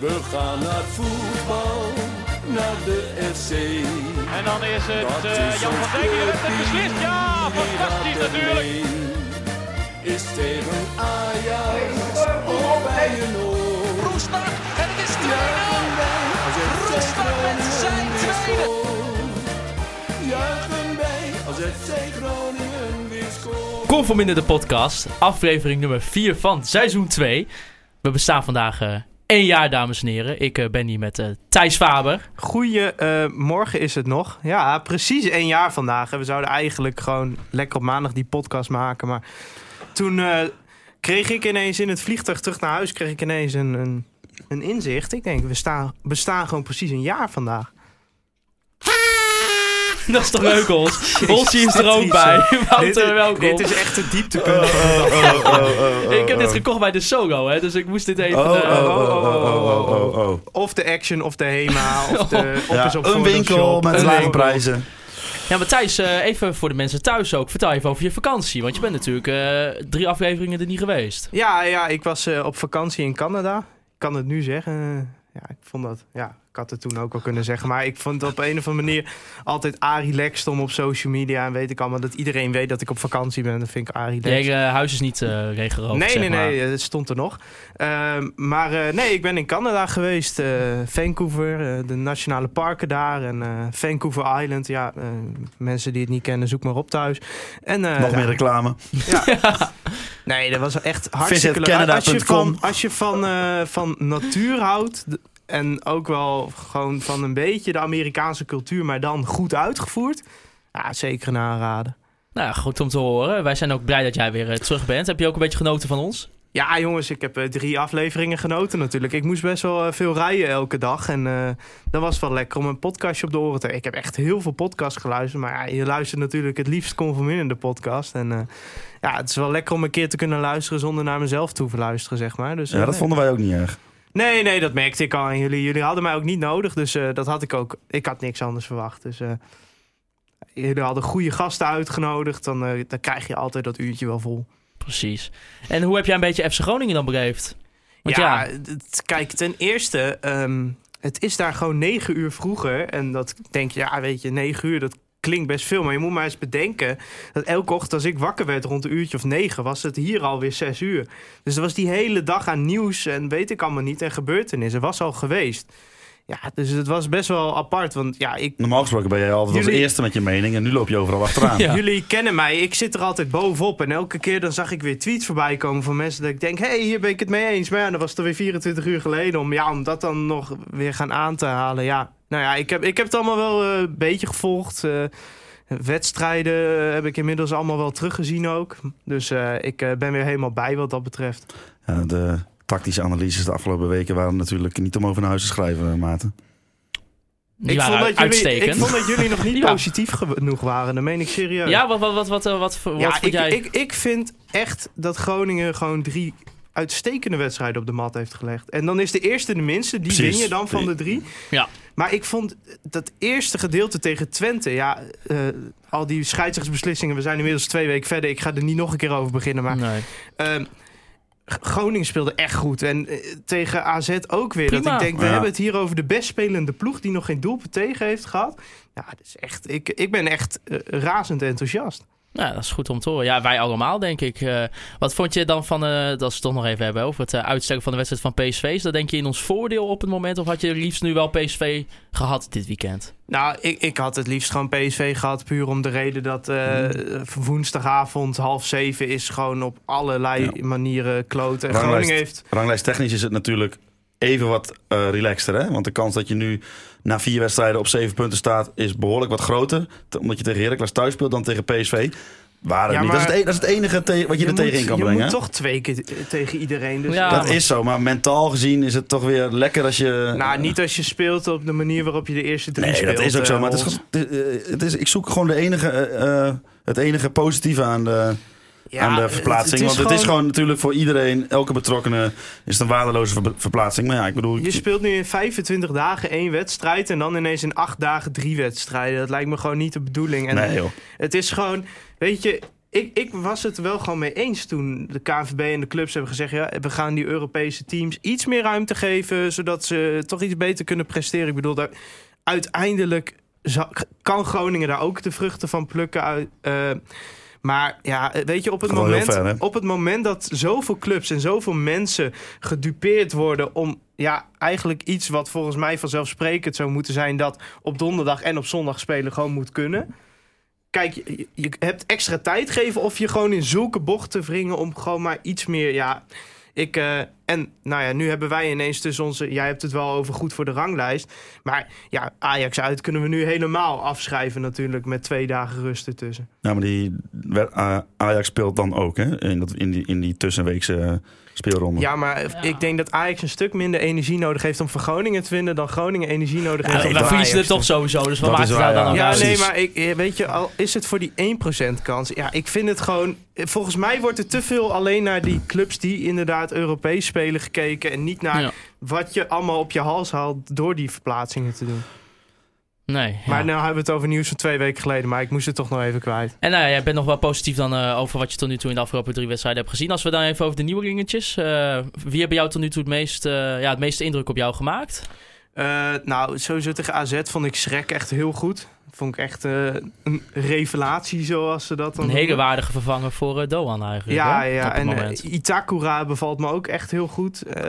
We gaan naar voetbal, naar de FC. En dan is het Dat eh, is Jan van Dijk die het clubteam, beslist. Ja, fantastisch natuurlijk. Is tegen Ajax of bij een oor. Roestak en het is 2-0. Juichen wij als FC Roestak met zijn tweede. Juichen wij als FC Groningen weer scoort. Conform in de podcast, aflevering nummer 4 van seizoen 2. We bestaan vandaag eh één jaar, dames en heren. Ik eh, ben hier met eh, Thijs Faber. Goedemorgen is het nog. Ja, precies één jaar vandaag. We zouden eigenlijk gewoon lekker op maandag die podcast maken. Maar toen eh, kreeg ik ineens in het vliegtuig terug naar huis... kreeg ik ineens een, een, een inzicht. Ik denk, we staan, bestaan gewoon precies een jaar vandaag. Dat is toch leuk, Hols? Is er ook bij. Wouter, is- welkom. dit is echt de dieptepunt. ik heb dit gekocht bij de Sogo, hè, dus ik moest dit even... Oh, oh, oh, oh, oh, oh, oh, oh. Of de Action, of de Hema, of de Ja, Oppers op een winkel met Een lage prijzen. Ja, maar Thijs, eh, even voor de mensen thuis ook. Vertel even over je vakantie. Want je bent natuurlijk eh, drie afleveringen er niet geweest. Ja, ja, ik was eh, op vakantie in Canada. Ik kan het nu zeggen. Ja, ik vond dat... Ja, ik had het toen ook al kunnen zeggen. Maar ik vond het op een of andere manier altijd a-relaxed om op social media. En weet ik allemaal dat iedereen weet dat ik op vakantie ben. Dat vind ik Je a-relaxed. hele huis is niet eh regenrood, Nee, nee, maar. nee, het stond er nog. Ehm, maar eh, nee, ik ben in Canada geweest. eh, Vancouver, eh, de nationale parken daar. En eh, Vancouver Island. Ja, eh, mensen die het niet kennen, zoek maar op thuis. En, eh, Nog ja, meer reclame. Nee, dat was echt hartstikke leuk. Als je van, als je van, eh, van natuur houdt... en ook wel gewoon van een beetje de Amerikaanse cultuur... maar dan goed uitgevoerd... Ja, zeker een aanraden. Nou, goed om te horen. Wij zijn ook blij dat jij weer eh, terug bent. Heb je ook een beetje genoten van ons? Ja, jongens, ik heb eh, drie afleveringen genoten natuurlijk. Ik moest best wel eh, veel rijden elke dag. En eh dat was wel lekker om een podcastje op de oren te Ik heb echt heel veel podcasts geluisterd. Maar ja, je luistert natuurlijk het liefst conformerende podcast. En eh, ja, het is wel lekker om een keer te kunnen luisteren... zonder naar mezelf te hoeven luisteren, zeg maar. Dus, Ja, dat nee. vonden wij ook niet erg. Nee, nee, dat merkte ik al aan jullie. Jullie hadden mij ook niet nodig, dus eh, dat had ik ook. Ik had niks anders verwacht. Dus eh, jullie hadden goede gasten uitgenodigd. Dan, eh, dan krijg je altijd dat uurtje wel vol. Precies. En hoe heb jij een beetje FC Groningen dan beleefd? Want ja, ja, het- kijk, ten eerste, ehm, het is daar gewoon negen uur vroeger. En dat denk je, ja, weet je, negen uur, dat klinkt best veel. Maar je moet maar eens bedenken dat elke ochtend als ik wakker werd rond een uurtje of negen, was het hier alweer zes uur. Dus er was die hele dag aan nieuws en weet ik allemaal niet en gebeurtenissen. was al geweest. Ja, dus het was best wel apart. Want ja, ik, Normaal gesproken ben jij altijd als Jullie- eerste met je mening en nu loop je overal achteraan. Ja. Jullie kennen mij, ik zit er altijd bovenop. En elke keer dan zag ik weer tweets voorbij komen van mensen dat ik denk... hé, hey, hier ben ik het mee eens. Maar ja, dat was het alweer 24 uur geleden. Om, ja, om dat dan nog weer gaan aan te halen. Ja, nou ja, ik heb, ik heb het allemaal wel eh, een beetje gevolgd. Eh, wedstrijden eh, heb ik inmiddels allemaal wel teruggezien ook. Dus eh, ik ben weer helemaal bij wat dat betreft. Ja, de tactische analyses de afgelopen weken waren natuurlijk niet om over naar huis te schrijven, Maarten. die ik, waren vond dat jullie, ik vond dat jullie nog niet Ja. positief genoeg waren. Dat meen ik serieus. Ja, wat, wat, wat, wat, eh, wat, wat, wat Ja, vond ik, jij? ik, ik vind echt dat Groningen gewoon drie uitstekende wedstrijden op de mat heeft gelegd. En dan is de eerste de minste, die Precies. win je dan van de drie. Ja. Maar ik vond dat eerste gedeelte tegen Twente, ja, eh, al die scheidsrechtsbeslissingen, we zijn inmiddels twee weken verder, ik ga er niet nog een keer over beginnen, maar nee. ehm, Groningen speelde echt goed. En eh, tegen AZ ook weer. Prima. Dat ik denk, we Ja. hebben het hier over de best spelende ploeg die nog geen doelpunt tegen heeft gehad. Ja, dat is echt, ik, ik ben echt eh, razend enthousiast. Nou, dat is goed om te horen. Ja, wij allemaal, denk ik. Eh, wat vond je dan van, eh, dat ze toch nog even hebben over het uh, uitstellen van de wedstrijd van PSV? Is dat denk je in ons voordeel op het moment? Of had je liefst nu wel PSV gehad dit weekend? Nou, ik, ik had het liefst gewoon PSV gehad. Puur om de reden dat eh, woensdagavond half zeven is gewoon op allerlei Ja. manieren kloten. En Ranglijst. Groningen heeft... Ranglijst technisch is het natuurlijk even wat eh relaxter. Hè? Want de kans dat je nu na vier wedstrijden op zeven punten staat... is behoorlijk wat groter. Omdat je tegen Heracles thuis speelt dan tegen PSV. Waren Ja, niet. Dat, is het, e- dat is het enige te- wat je, er moet, tegen in kan je brengen. moet hè? toch twee keer tegen iedereen. Dus, Ja, dat maar- is zo, maar mentaal gezien is het toch weer lekker als je... Nou, niet als je speelt op de manier waarop je de eerste drie Nee, speelt. dat is ook zo. eh, Maar het is, gewoon- het is- het is, ik zoek gewoon de enige, eh, eh, het enige positieve aan de, Ja, aan de het- verplaatsing. het is Want het is gewoon natuurlijk voor iedereen, elke betrokkenen, is het een waardeloze ver- verplaatsing. Maar ja, ik bedoel... Je speelt nu in 25 dagen één wedstrijd en dan ineens in acht dagen drie wedstrijden. Dat lijkt me gewoon niet de bedoeling. En nee joh. Het is gewoon, weet je, ik, ik was het wel gewoon mee eens toen de KNVB en de clubs hebben gezegd... Ja, we gaan die Europese teams iets meer ruimte geven... zodat ze toch iets beter kunnen presteren. Ik bedoel, daar, uiteindelijk kan Groningen daar ook de vruchten van plukken. Uit, eh, maar ja, weet je, op het, moment, ver, op het moment dat zoveel clubs en zoveel mensen gedupeerd worden... om ja, eigenlijk iets wat volgens mij vanzelfsprekend zou moeten zijn... dat op donderdag en op zondag spelen gewoon moet kunnen... Kijk, je, je hebt extra tijd geven of je gewoon in zulke bochten wringen om gewoon maar iets meer. Ja, ik. eh, en nou ja, nu hebben wij ineens tussen onze. Jij hebt het wel over goed voor de ranglijst. Maar ja, Ajax uit kunnen we nu helemaal afschrijven, natuurlijk. Met twee dagen rust ertussen. Ja, maar die eh, Ajax speelt dan ook hè? In, dat, in, die, in die tussenweekse eh, speelronde. Ja, maar ik denk dat Ajax een stuk minder energie nodig heeft om van Groningen te winnen. dan Groningen energie nodig heeft. Ja, om van verliezen te toch sowieso, dus wat maakt is het daar waar, dan ja. Ja, nee, maar ik, eh, weet je, al is het voor die 1% kans. Ja, ik vind het gewoon. Volgens mij wordt er te veel alleen naar die clubs die inderdaad Europees spelen gekeken. En niet naar Ja. wat je allemaal op je hals haalt door die verplaatsingen te doen. Nee, ja. Maar nou hebben we het over nieuws van twee weken geleden. Maar ik moest het toch nog even kwijt. En nou ja, jij bent nog wel positief dan eh, over wat je tot nu toe in de afgelopen drie wedstrijden hebt gezien. Als we dan even over de nieuwe ringetjes. eh, wie hebben jou tot nu toe het, meest, eh, ja, het meeste indruk op jou gemaakt? Nou, sowieso tegen AZ vond ik Schrek echt heel goed. Vond ik echt eh, een revelatie, zoals ze dat dan Een hele waardige vervanger voor eh, Doan eigenlijk. Ja, hè, ja. en eh. Itakura bevalt me ook echt heel goed. Eh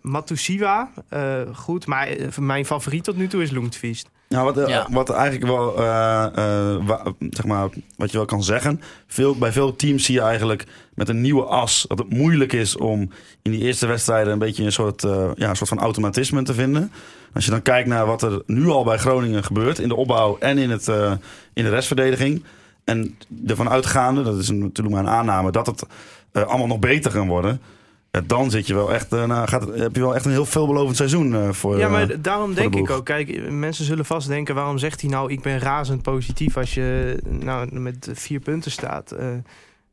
Matusiwa, eh, goed. Maar mijn favoriet tot nu toe is Loentviest. Nou, wat, Ja. wat eigenlijk wel, eh, eh, wa- zeg maar, wat je wel kan zeggen. Veel, bij veel teams zie je eigenlijk met een nieuwe as dat het moeilijk is om in die eerste wedstrijden een beetje een soort, eh, ja, een soort van automatisme te vinden. Als je dan kijkt naar wat er nu al bij Groningen gebeurt in de opbouw en in, het, eh, in de restverdediging. En ervan uitgaande, dat is natuurlijk maar een aanname, dat het eh, allemaal nog beter kan worden. ja, dan zit je wel echt, eh, nou, gaat, heb je wel echt een heel veelbelovend seizoen eh, voor. Ja, maar eh, daarom de denk ik ook. Kijk, mensen zullen vast denken... waarom zegt hij nou, ik ben razend positief... als je nou, met vier punten staat.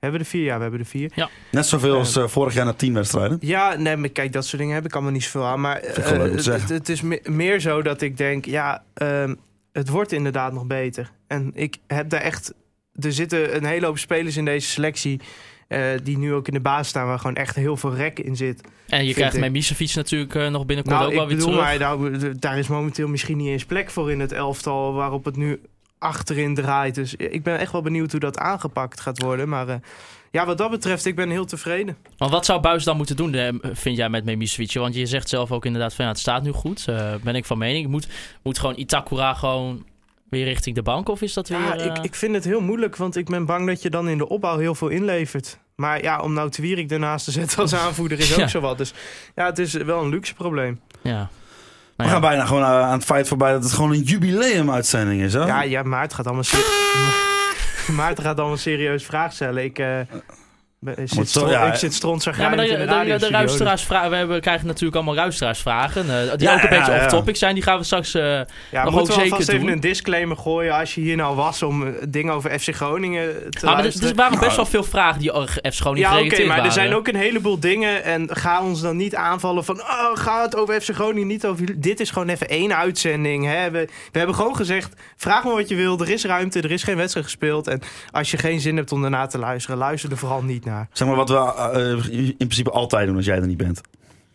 Hebben we de vier? Ja, we hebben de vier. net zoveel als eh, vorig jaar na tien wedstrijden. Ja, nee, maar kijk, dat soort dingen heb ik allemaal niet zoveel aan. Maar eh, het, het is me- meer zo dat ik denk, ja, ehm, het wordt inderdaad nog beter. En ik heb daar echt... Er zitten een hele hoop spelers in deze selectie... eh, die nu ook in de baas staan, waar gewoon echt heel veel rek in zit. En je krijgt met Misefiets natuurlijk nog binnenkort Nou, ook wel weer terug. maar nou, daar is momenteel misschien niet eens plek voor in het elftal waarop het nu achterin draait. Dus ik ben echt wel benieuwd hoe dat aangepakt gaat worden. Maar eh, ja, wat dat betreft, ik ben heel tevreden. Want wat zou Buis dan moeten doen, eh, vind jij met Memisevic? Want je zegt zelf ook inderdaad van ja, het staat nu goed. Eh, ben ik van mening. Moet, moet gewoon Itakura gewoon weer richting de bank? Of is dat weer... Ja, ik, ik vind het heel moeilijk, want ik ben bang dat je dan in de opbouw heel veel inlevert. Maar ja, om nou Twierik ernaast te zetten als aanvoerder is ook Ja. zo wat. Dus ja, het is wel een luxe probleem. Ja. We Nou gaan ja. bijna gewoon eh, aan het feit voorbij dat het gewoon een jubileum-uitzending is. Hè? Ja, ja maar het gaat allemaal... ser- Maarten gaat allemaal serieus vraag stellen. Ik, eh, zit, zo- stro- ja, ik zit Ja, maar de, de, de, dus- luisteraarsvragen, we hebben, krijgen natuurlijk allemaal luisteraarsvragen. eh, die Ja, ook een ja, beetje ja. off-topic zijn. Die gaan we straks... eh, Ja, Nog ook we zeker alvast even doen. een disclaimer gooien als je hier nou was om eh, dingen over FC Groningen te ah, maar er, er waren best wel veel vragen die gewoon niet ja, oké, maar er zijn ook een heleboel dingen en ga ons dan niet aanvallen van oh, ga het over FC Groningen, niet over. Dit is gewoon even één uitzending. Hè? We, we hebben gewoon gezegd, vraag me wat je wil, er is ruimte, er is geen wedstrijd gespeeld en als je geen zin hebt om daarna te luisteren, luister er vooral niet naar. Zeg maar wat we eh, in principe altijd doen als jij er niet bent.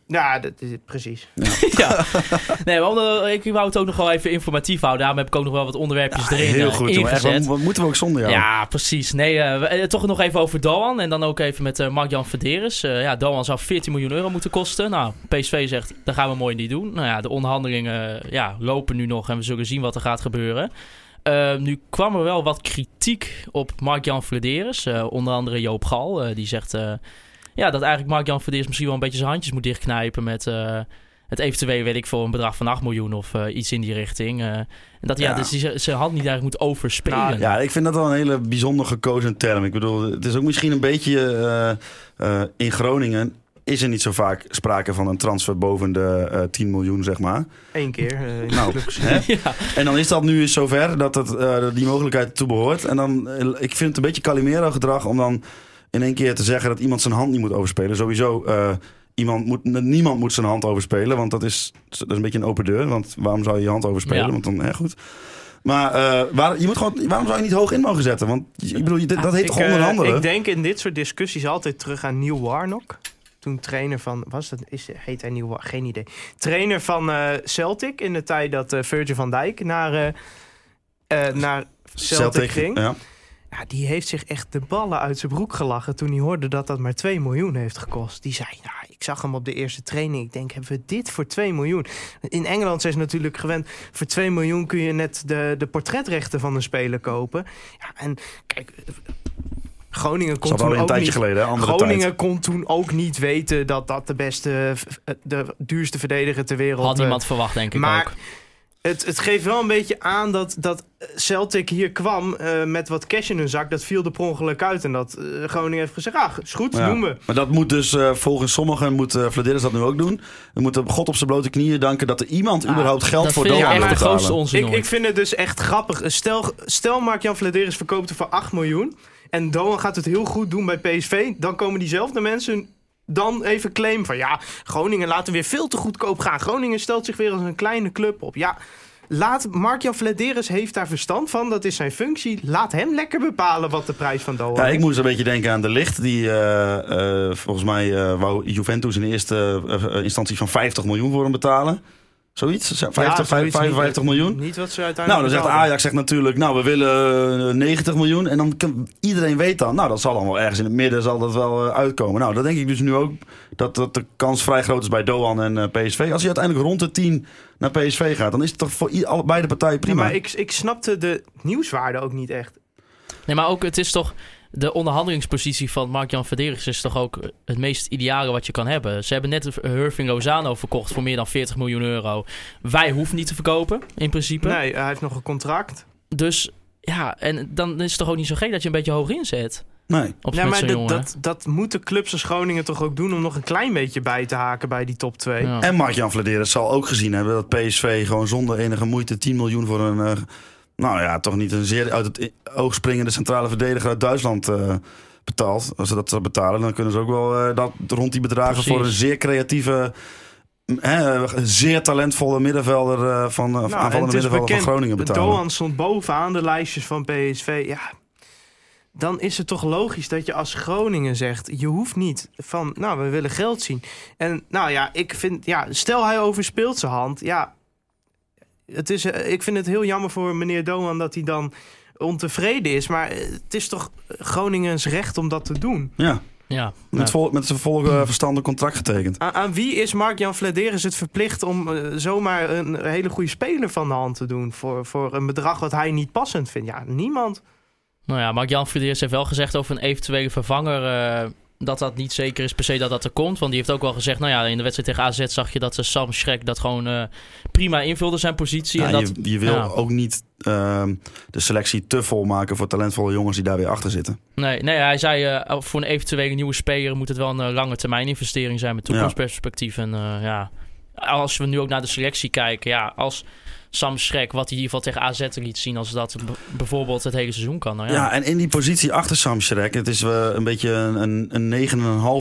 Ja, dat is het precies. ja. Nee, maar omdat- ik wou het ook nog wel even informatief houden. Daarom heb ik ook nog wel wat onderwerpjes erin Heel eh, goed, ingezet. wat, wat moeten we ook zonder jou? Ja, precies. Nee, eh, we- eh, toch nog even over Doan. En dan ook even met eh Mark-Jan Verderes. Eh, ja, Doan zou 14 miljoen euro moeten kosten. Nou, PSV zegt, dat gaan we mooi niet doen. Nou ja, de onderhandelingen eh, ja, lopen nu nog en we zullen zien wat er gaat gebeuren. Eh, nu kwam er wel wat kritiek op Mark-Jan Verderes. Eh, onder andere Joop Gal. eh, die zegt eh, ja, dat eigenlijk Mark-Jan Verderes misschien wel een beetje zijn handjes moet dichtknijpen met... het eventueel, weet ik, voor een bedrag van 8 miljoen of iets in die richting. En dat ja, Ja. dus die zijn hand niet eigenlijk moet overspelen. Nou, Ja, ik vind dat wel een hele bijzonder gekozen term. Ik bedoel, het is ook misschien een beetje in Groningen is er niet zo vaak sprake van een transfer boven de eh 10 miljoen, zeg maar. Eén keer eh, Nou, clubgeschiedenis. hè? ja. En dan is dat nu eens zover dat het, eh, die mogelijkheid toe behoort. En dan, ik vind het een beetje Calimero gedrag om dan in één keer te zeggen dat iemand zijn hand niet moet overspelen. Sowieso, eh, iemand moet, niemand moet zijn hand overspelen, want dat is, dat is een beetje een open deur. Want waarom zou je je hand overspelen? Ja. Want dan, hè, goed. Maar eh, waar, je moet gewoon, waarom zou je niet hoog in mogen zetten? Want ik bedoel, dat heet Ik, toch eh, onderhandelen? ik denk in dit soort discussies altijd terug aan Neil Warnock. Toen trainer van, was dat, is, heet hij War- Geen idee. Trainer van eh, Celtic in de tijd dat eh, Virgil van Dijk naar, eh, naar Celtic, ging. Ja. Ja, die heeft zich echt de ballen uit zijn broek gelachen toen hij hoorde dat dat maar 2 miljoen heeft gekost. Die zei, nou, ik zag hem op de eerste training. Ik denk, hebben we dit voor 2 miljoen? In Engeland zijn ze natuurlijk gewend, voor 2 miljoen kun je net de, de portretrechten van een speler kopen. Ja, en kijk, Groningen Dat kon toen ook tijdje niet... geleden, hè? andere Groningen tijd. kon toen ook niet weten dat dat de beste, de duurste verdediger ter wereld... Had eh, niemand verwacht, denk ik maar ook. het, het geeft wel een beetje aan dat, dat Celtic hier kwam eh, met wat cash in hun zak. Dat viel er per ongeluk uit. En dat eh, Groningen heeft gezegd, ah, is goed, Ja. doen we. Maar dat moet dus eh, volgens sommigen, moet uh, Vladeris dat nu ook doen. We moeten God op zijn blote knieën danken dat er iemand Ah, überhaupt geld voor betalen. grootste onzin Ik, ik vind het dus echt grappig. Stel, stel Mark-Jan Vladeris verkoopt er voor 8 miljoen. En Doan gaat het heel goed doen bij PSV. Dan komen diezelfde mensen dan even claimen van... ja, Groningen laten weer veel te goedkoop gaan. Groningen stelt zich weer als een kleine club op. Ja, laat Mark-Jan heeft daar verstand van. Dat is zijn functie. Laat hem lekker bepalen wat de prijs van Doan Ja, is. ik moest een beetje denken aan de licht. Die eh, eh, volgens mij eh, wou Juventus in eerste instantie van 50 miljoen voor hem betalen. Zoiets? 50, Ja, zoiets 55 niet- miljoen? Niet wat ze uiteindelijk Nou, dan zegt. Ajax zegt natuurlijk, nou, we willen eh, 90 miljoen. En dan kan, iedereen weet dan, nou, dat zal dan wel ergens in het midden zal dat wel eh, uitkomen. Nou, dat denk ik dus nu ook, dat, dat de kans vrij groot is bij Doan en eh, PSV. Als hij uiteindelijk rond de 10 naar PSV gaat, dan is het toch voor alle, beide partijen Ja, prima. maar ik, ik snapte de nieuwswaarde ook niet echt. Nee, maar ook het is toch... De onderhandelingspositie van Mark-Jan is toch ook het meest ideale wat je kan hebben. Ze hebben net Hurving Lozano verkocht voor meer dan 40 miljoen euro. Wij hoeven niet te verkopen, in principe. Nee, hij heeft nog een contract. Dus ja, en dan is het toch ook niet zo gek dat je een beetje hoog inzet nee. op Ja, maar dat, jongen. dat, dat moeten clubs als Groningen toch ook doen om nog een klein beetje bij te haken bij die top 2. Ja. En Mark-Jan zal ook gezien hebben dat PSV gewoon zonder enige moeite 10 miljoen voor een, eh, nou ja, toch niet een zeer uit het oog springende centrale verdediger uit Duitsland eh, betaalt. Als ze dat betalen, dan kunnen ze ook wel eh, dat rond die bedragen Precies. voor een zeer creatieve, mm, hè, zeer talentvolle middenvelder eh, van Nou, en aanvallende middenvelder van bekend, Groningen betalen. Doan stond bovenaan de lijstjes van PSV. Ja, dan is het toch logisch dat je als Groningen zegt... je hoeft niet van, nou, we willen geld zien. En nou ja, ik vind, ja, stel hij overspeelt zijn hand. Ja, het is, eh, ik vind het heel jammer voor meneer Doan dat hij dan ontevreden is. Maar eh, het is toch Groningens recht om dat te doen. Ja, ja. met, vol, met zijn volle eh, verstandig contract getekend. Aan, aan wie is Mark-Jan Vladeris het verplicht om zomaar een hele goede speler van de hand te doen... Voor, voor een bedrag wat hij niet passend vindt? Ja, niemand. Nou ja, Mark-Jan Verdeers heeft wel gezegd over een eventuele vervanger... eh, dat dat niet zeker is per se dat dat er komt. Want die heeft ook wel gezegd... Nou ja, in de wedstrijd tegen AZ zag je dat ze Sam Schrek dat gewoon eh, prima invulde zijn positie. Ja, en dat, je, je wil ja. ook niet ehm, de selectie te vol maken voor talentvolle jongens die daar weer achter zitten. Nee, nee, hij zei eh, voor een eventuele nieuwe speler moet het wel een eh, lange termijn investering zijn met toekomstperspectief. En ja, als we nu ook naar de selectie kijken, ja, als Sam Schrek, wat hij in ieder geval tegen AZ liet zien, als dat bijvoorbeeld het hele seizoen kan. Nou, Ja. ja. en in die positie achter Sam Schrek, het is eh, een beetje een, een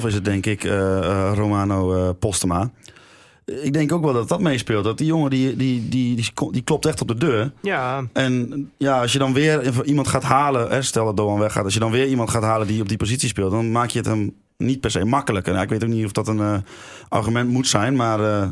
9,5 is het denk ik, eh, eh, Romano eh, Postema. Ik denk ook wel dat dat meespeelt. Dat die jongen die, die, die, die, die klopt echt op de deur. Ja, En ja, als je dan weer iemand gaat halen, hè, stel dat Doan weggaat, als je dan weer iemand gaat halen die op die positie speelt, dan maak je het hem niet per se makkelijker. Nou, ik weet ook niet of dat een eh, argument moet zijn, maar eh,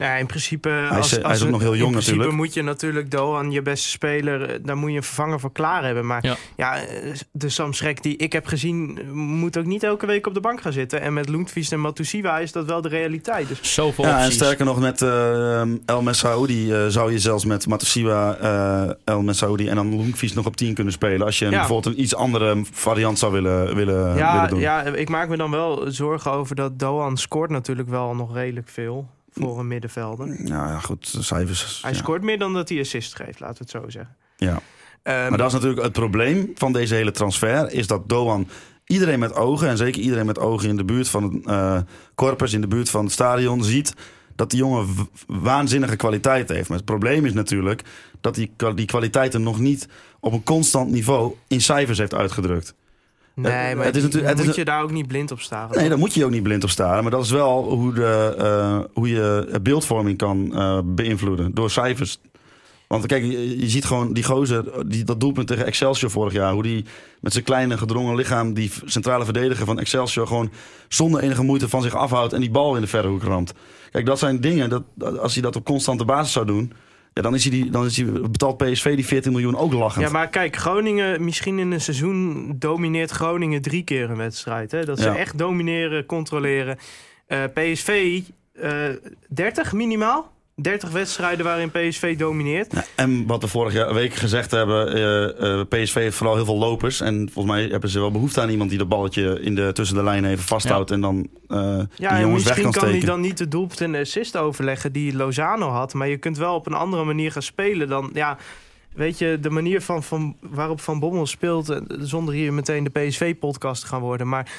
Nou, in principe... Hij is- als, hij als is ook nog heel jong In principe natuurlijk. moet je natuurlijk Doan, je beste speler... eh, daar moet je een vervanger voor klaar hebben. Maar Ja. ja, eh, de Sam Schrek die ik heb gezien... moet ook niet elke week op de bank gaan zitten. En met Loentvies en Matusiwa is dat wel de realiteit. Dus Zoveel ja, en sterker nog met eh, El Messaoudi eh, zou je zelfs met Matusiwa, eh El Messaoudi en dan Loenvies nog op 10 kunnen spelen. Als je Ja. bijvoorbeeld een iets andere variant zou willen, willen, ja, willen doen. ja, ik maak me dan wel zorgen over dat Doan scoort natuurlijk wel nog redelijk veel... voor een middenvelder. Nou ja, goed, cijfers. Hij ja. scoort meer dan dat hij assist geeft, laten we het zo zeggen. Ja. Ehm, Maar dat is natuurlijk het probleem van deze hele transfer. Is dat Doan iedereen met ogen, en zeker iedereen met ogen in de buurt van het eh corpus, in de buurt van het stadion, ziet dat die jongen waanzinnige kwaliteit heeft. Maar het probleem is natuurlijk dat die, kwa- die kwaliteiten nog niet op een constant niveau in cijfers heeft uitgedrukt. Nee, maar het is natuurlijk- is moet je daar ook niet blind op staren. Nee, daar moet je ook niet blind op staan. Maar dat is wel hoe, de, eh, hoe je beeldvorming kan eh, beïnvloeden. Door cijfers Want kijk, je, je ziet gewoon die gozer, die, dat doelpunt tegen Excelsior vorig jaar. Hoe die met zijn kleine gedrongen lichaam die centrale verdediger van Excelsior gewoon zonder enige moeite van zich afhoudt en die bal in de verre hoek ramt. Kijk, dat zijn dingen, dat, dat- als hij dat op constante basis zou doen, ja, dan, is hij die, dan is hij, betaalt PSV die 14 miljoen ook lachend. Ja, maar kijk, Groningen, misschien in een seizoen domineert Groningen drie keer een wedstrijd. Hè? Dat ze Ja. echt domineren, controleren. PSV, eh 30 minimaal? 30 wedstrijden waarin PSV domineert. Ja, en wat we vorige week gezegd hebben, eh, eh, PSV heeft vooral heel veel lopers. En volgens mij hebben ze wel behoefte aan iemand die dat balletje in de, tussen de lijnen even vasthoudt. En dan eh Ja, en jongens weg misschien kan kan hij steken. dan niet de doelpunt en de assist overleggen die Lozano had. Maar je kunt wel op een andere manier gaan spelen dan... Ja, weet je, de manier van, van, waarop Van Bommel speelt... zonder hier meteen de PSV-podcast te gaan worden... maar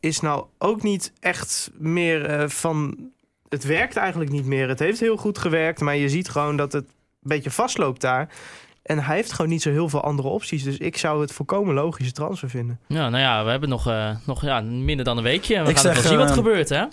is nou ook niet echt meer van... Het werkt eigenlijk niet meer. Het heeft heel goed gewerkt, maar je ziet gewoon dat het een beetje vastloopt daar... En hij heeft gewoon niet zo heel veel andere opties. Dus ik zou het volkomen logische transfer vinden. Ja, nou ja, we hebben nog, eh, nog ja, minder dan een weekje. En we Ik gaan zeg, even zien wat er eh, gebeurt, hè?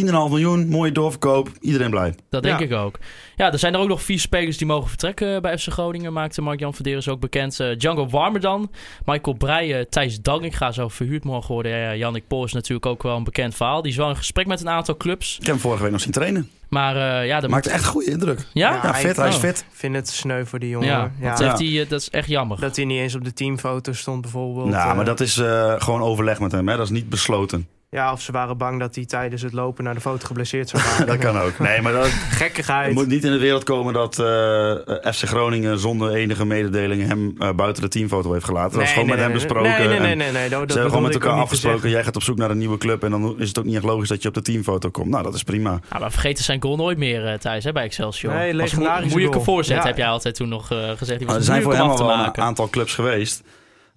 10,5 miljoen, mooie doorverkoop, iedereen blij. Dat denk Ja. ik ook. Ja, er zijn er ook nog vier spelers die mogen vertrekken bij FC Groningen. Maakte Mark-Jan Verderes ook bekend. Eh, Django Warmerdan, Michael Breij, Thijs Dallinga zou verhuurd mogen worden. Ja, ja, Jannik Pool is natuurlijk ook wel een bekend verhaal. Die is wel in gesprek met een aantal clubs. Ik heb hem vorige week nog zien trainen. Maar eh, ja, dat Maakt echt goede indruk. Ja? Ja, Ja, fit, hij is oh. fit. Ik vind het sneu voor die jongen. Ja, ja. dat, hij, eh, dat is echt jammer. Dat hij niet eens op de teamfoto stond bijvoorbeeld. Nou, Eh, maar dat is eh, gewoon overleg met hem. Hè? Dat is niet besloten. Ja, of ze waren bang dat hij tijdens het lopen naar de foto geblesseerd zou raken. dat kan ook. Nee, maar dat, Gekkigheid. het moet niet in de wereld komen dat eh, FC Groningen zonder enige mededeling hem eh, buiten de teamfoto heeft gelaten. Dat is gewoon met hem besproken. Nee, nee, nee. nee, nee, dat- dat Ze hebben gewoon met elkaar afgesproken. Jij gaat op zoek naar een nieuwe club. En dan is het ook niet echt logisch dat je op de teamfoto komt. Nou, dat is prima. Ja, maar vergeten zijn goal nooit meer uh, Thijs hè, bij Excelsior. Nee, legendarische moeilijke voorzet Ja. heb jij altijd toen nog gezegd. Die was er zijn voor hem al wel een aantal clubs geweest.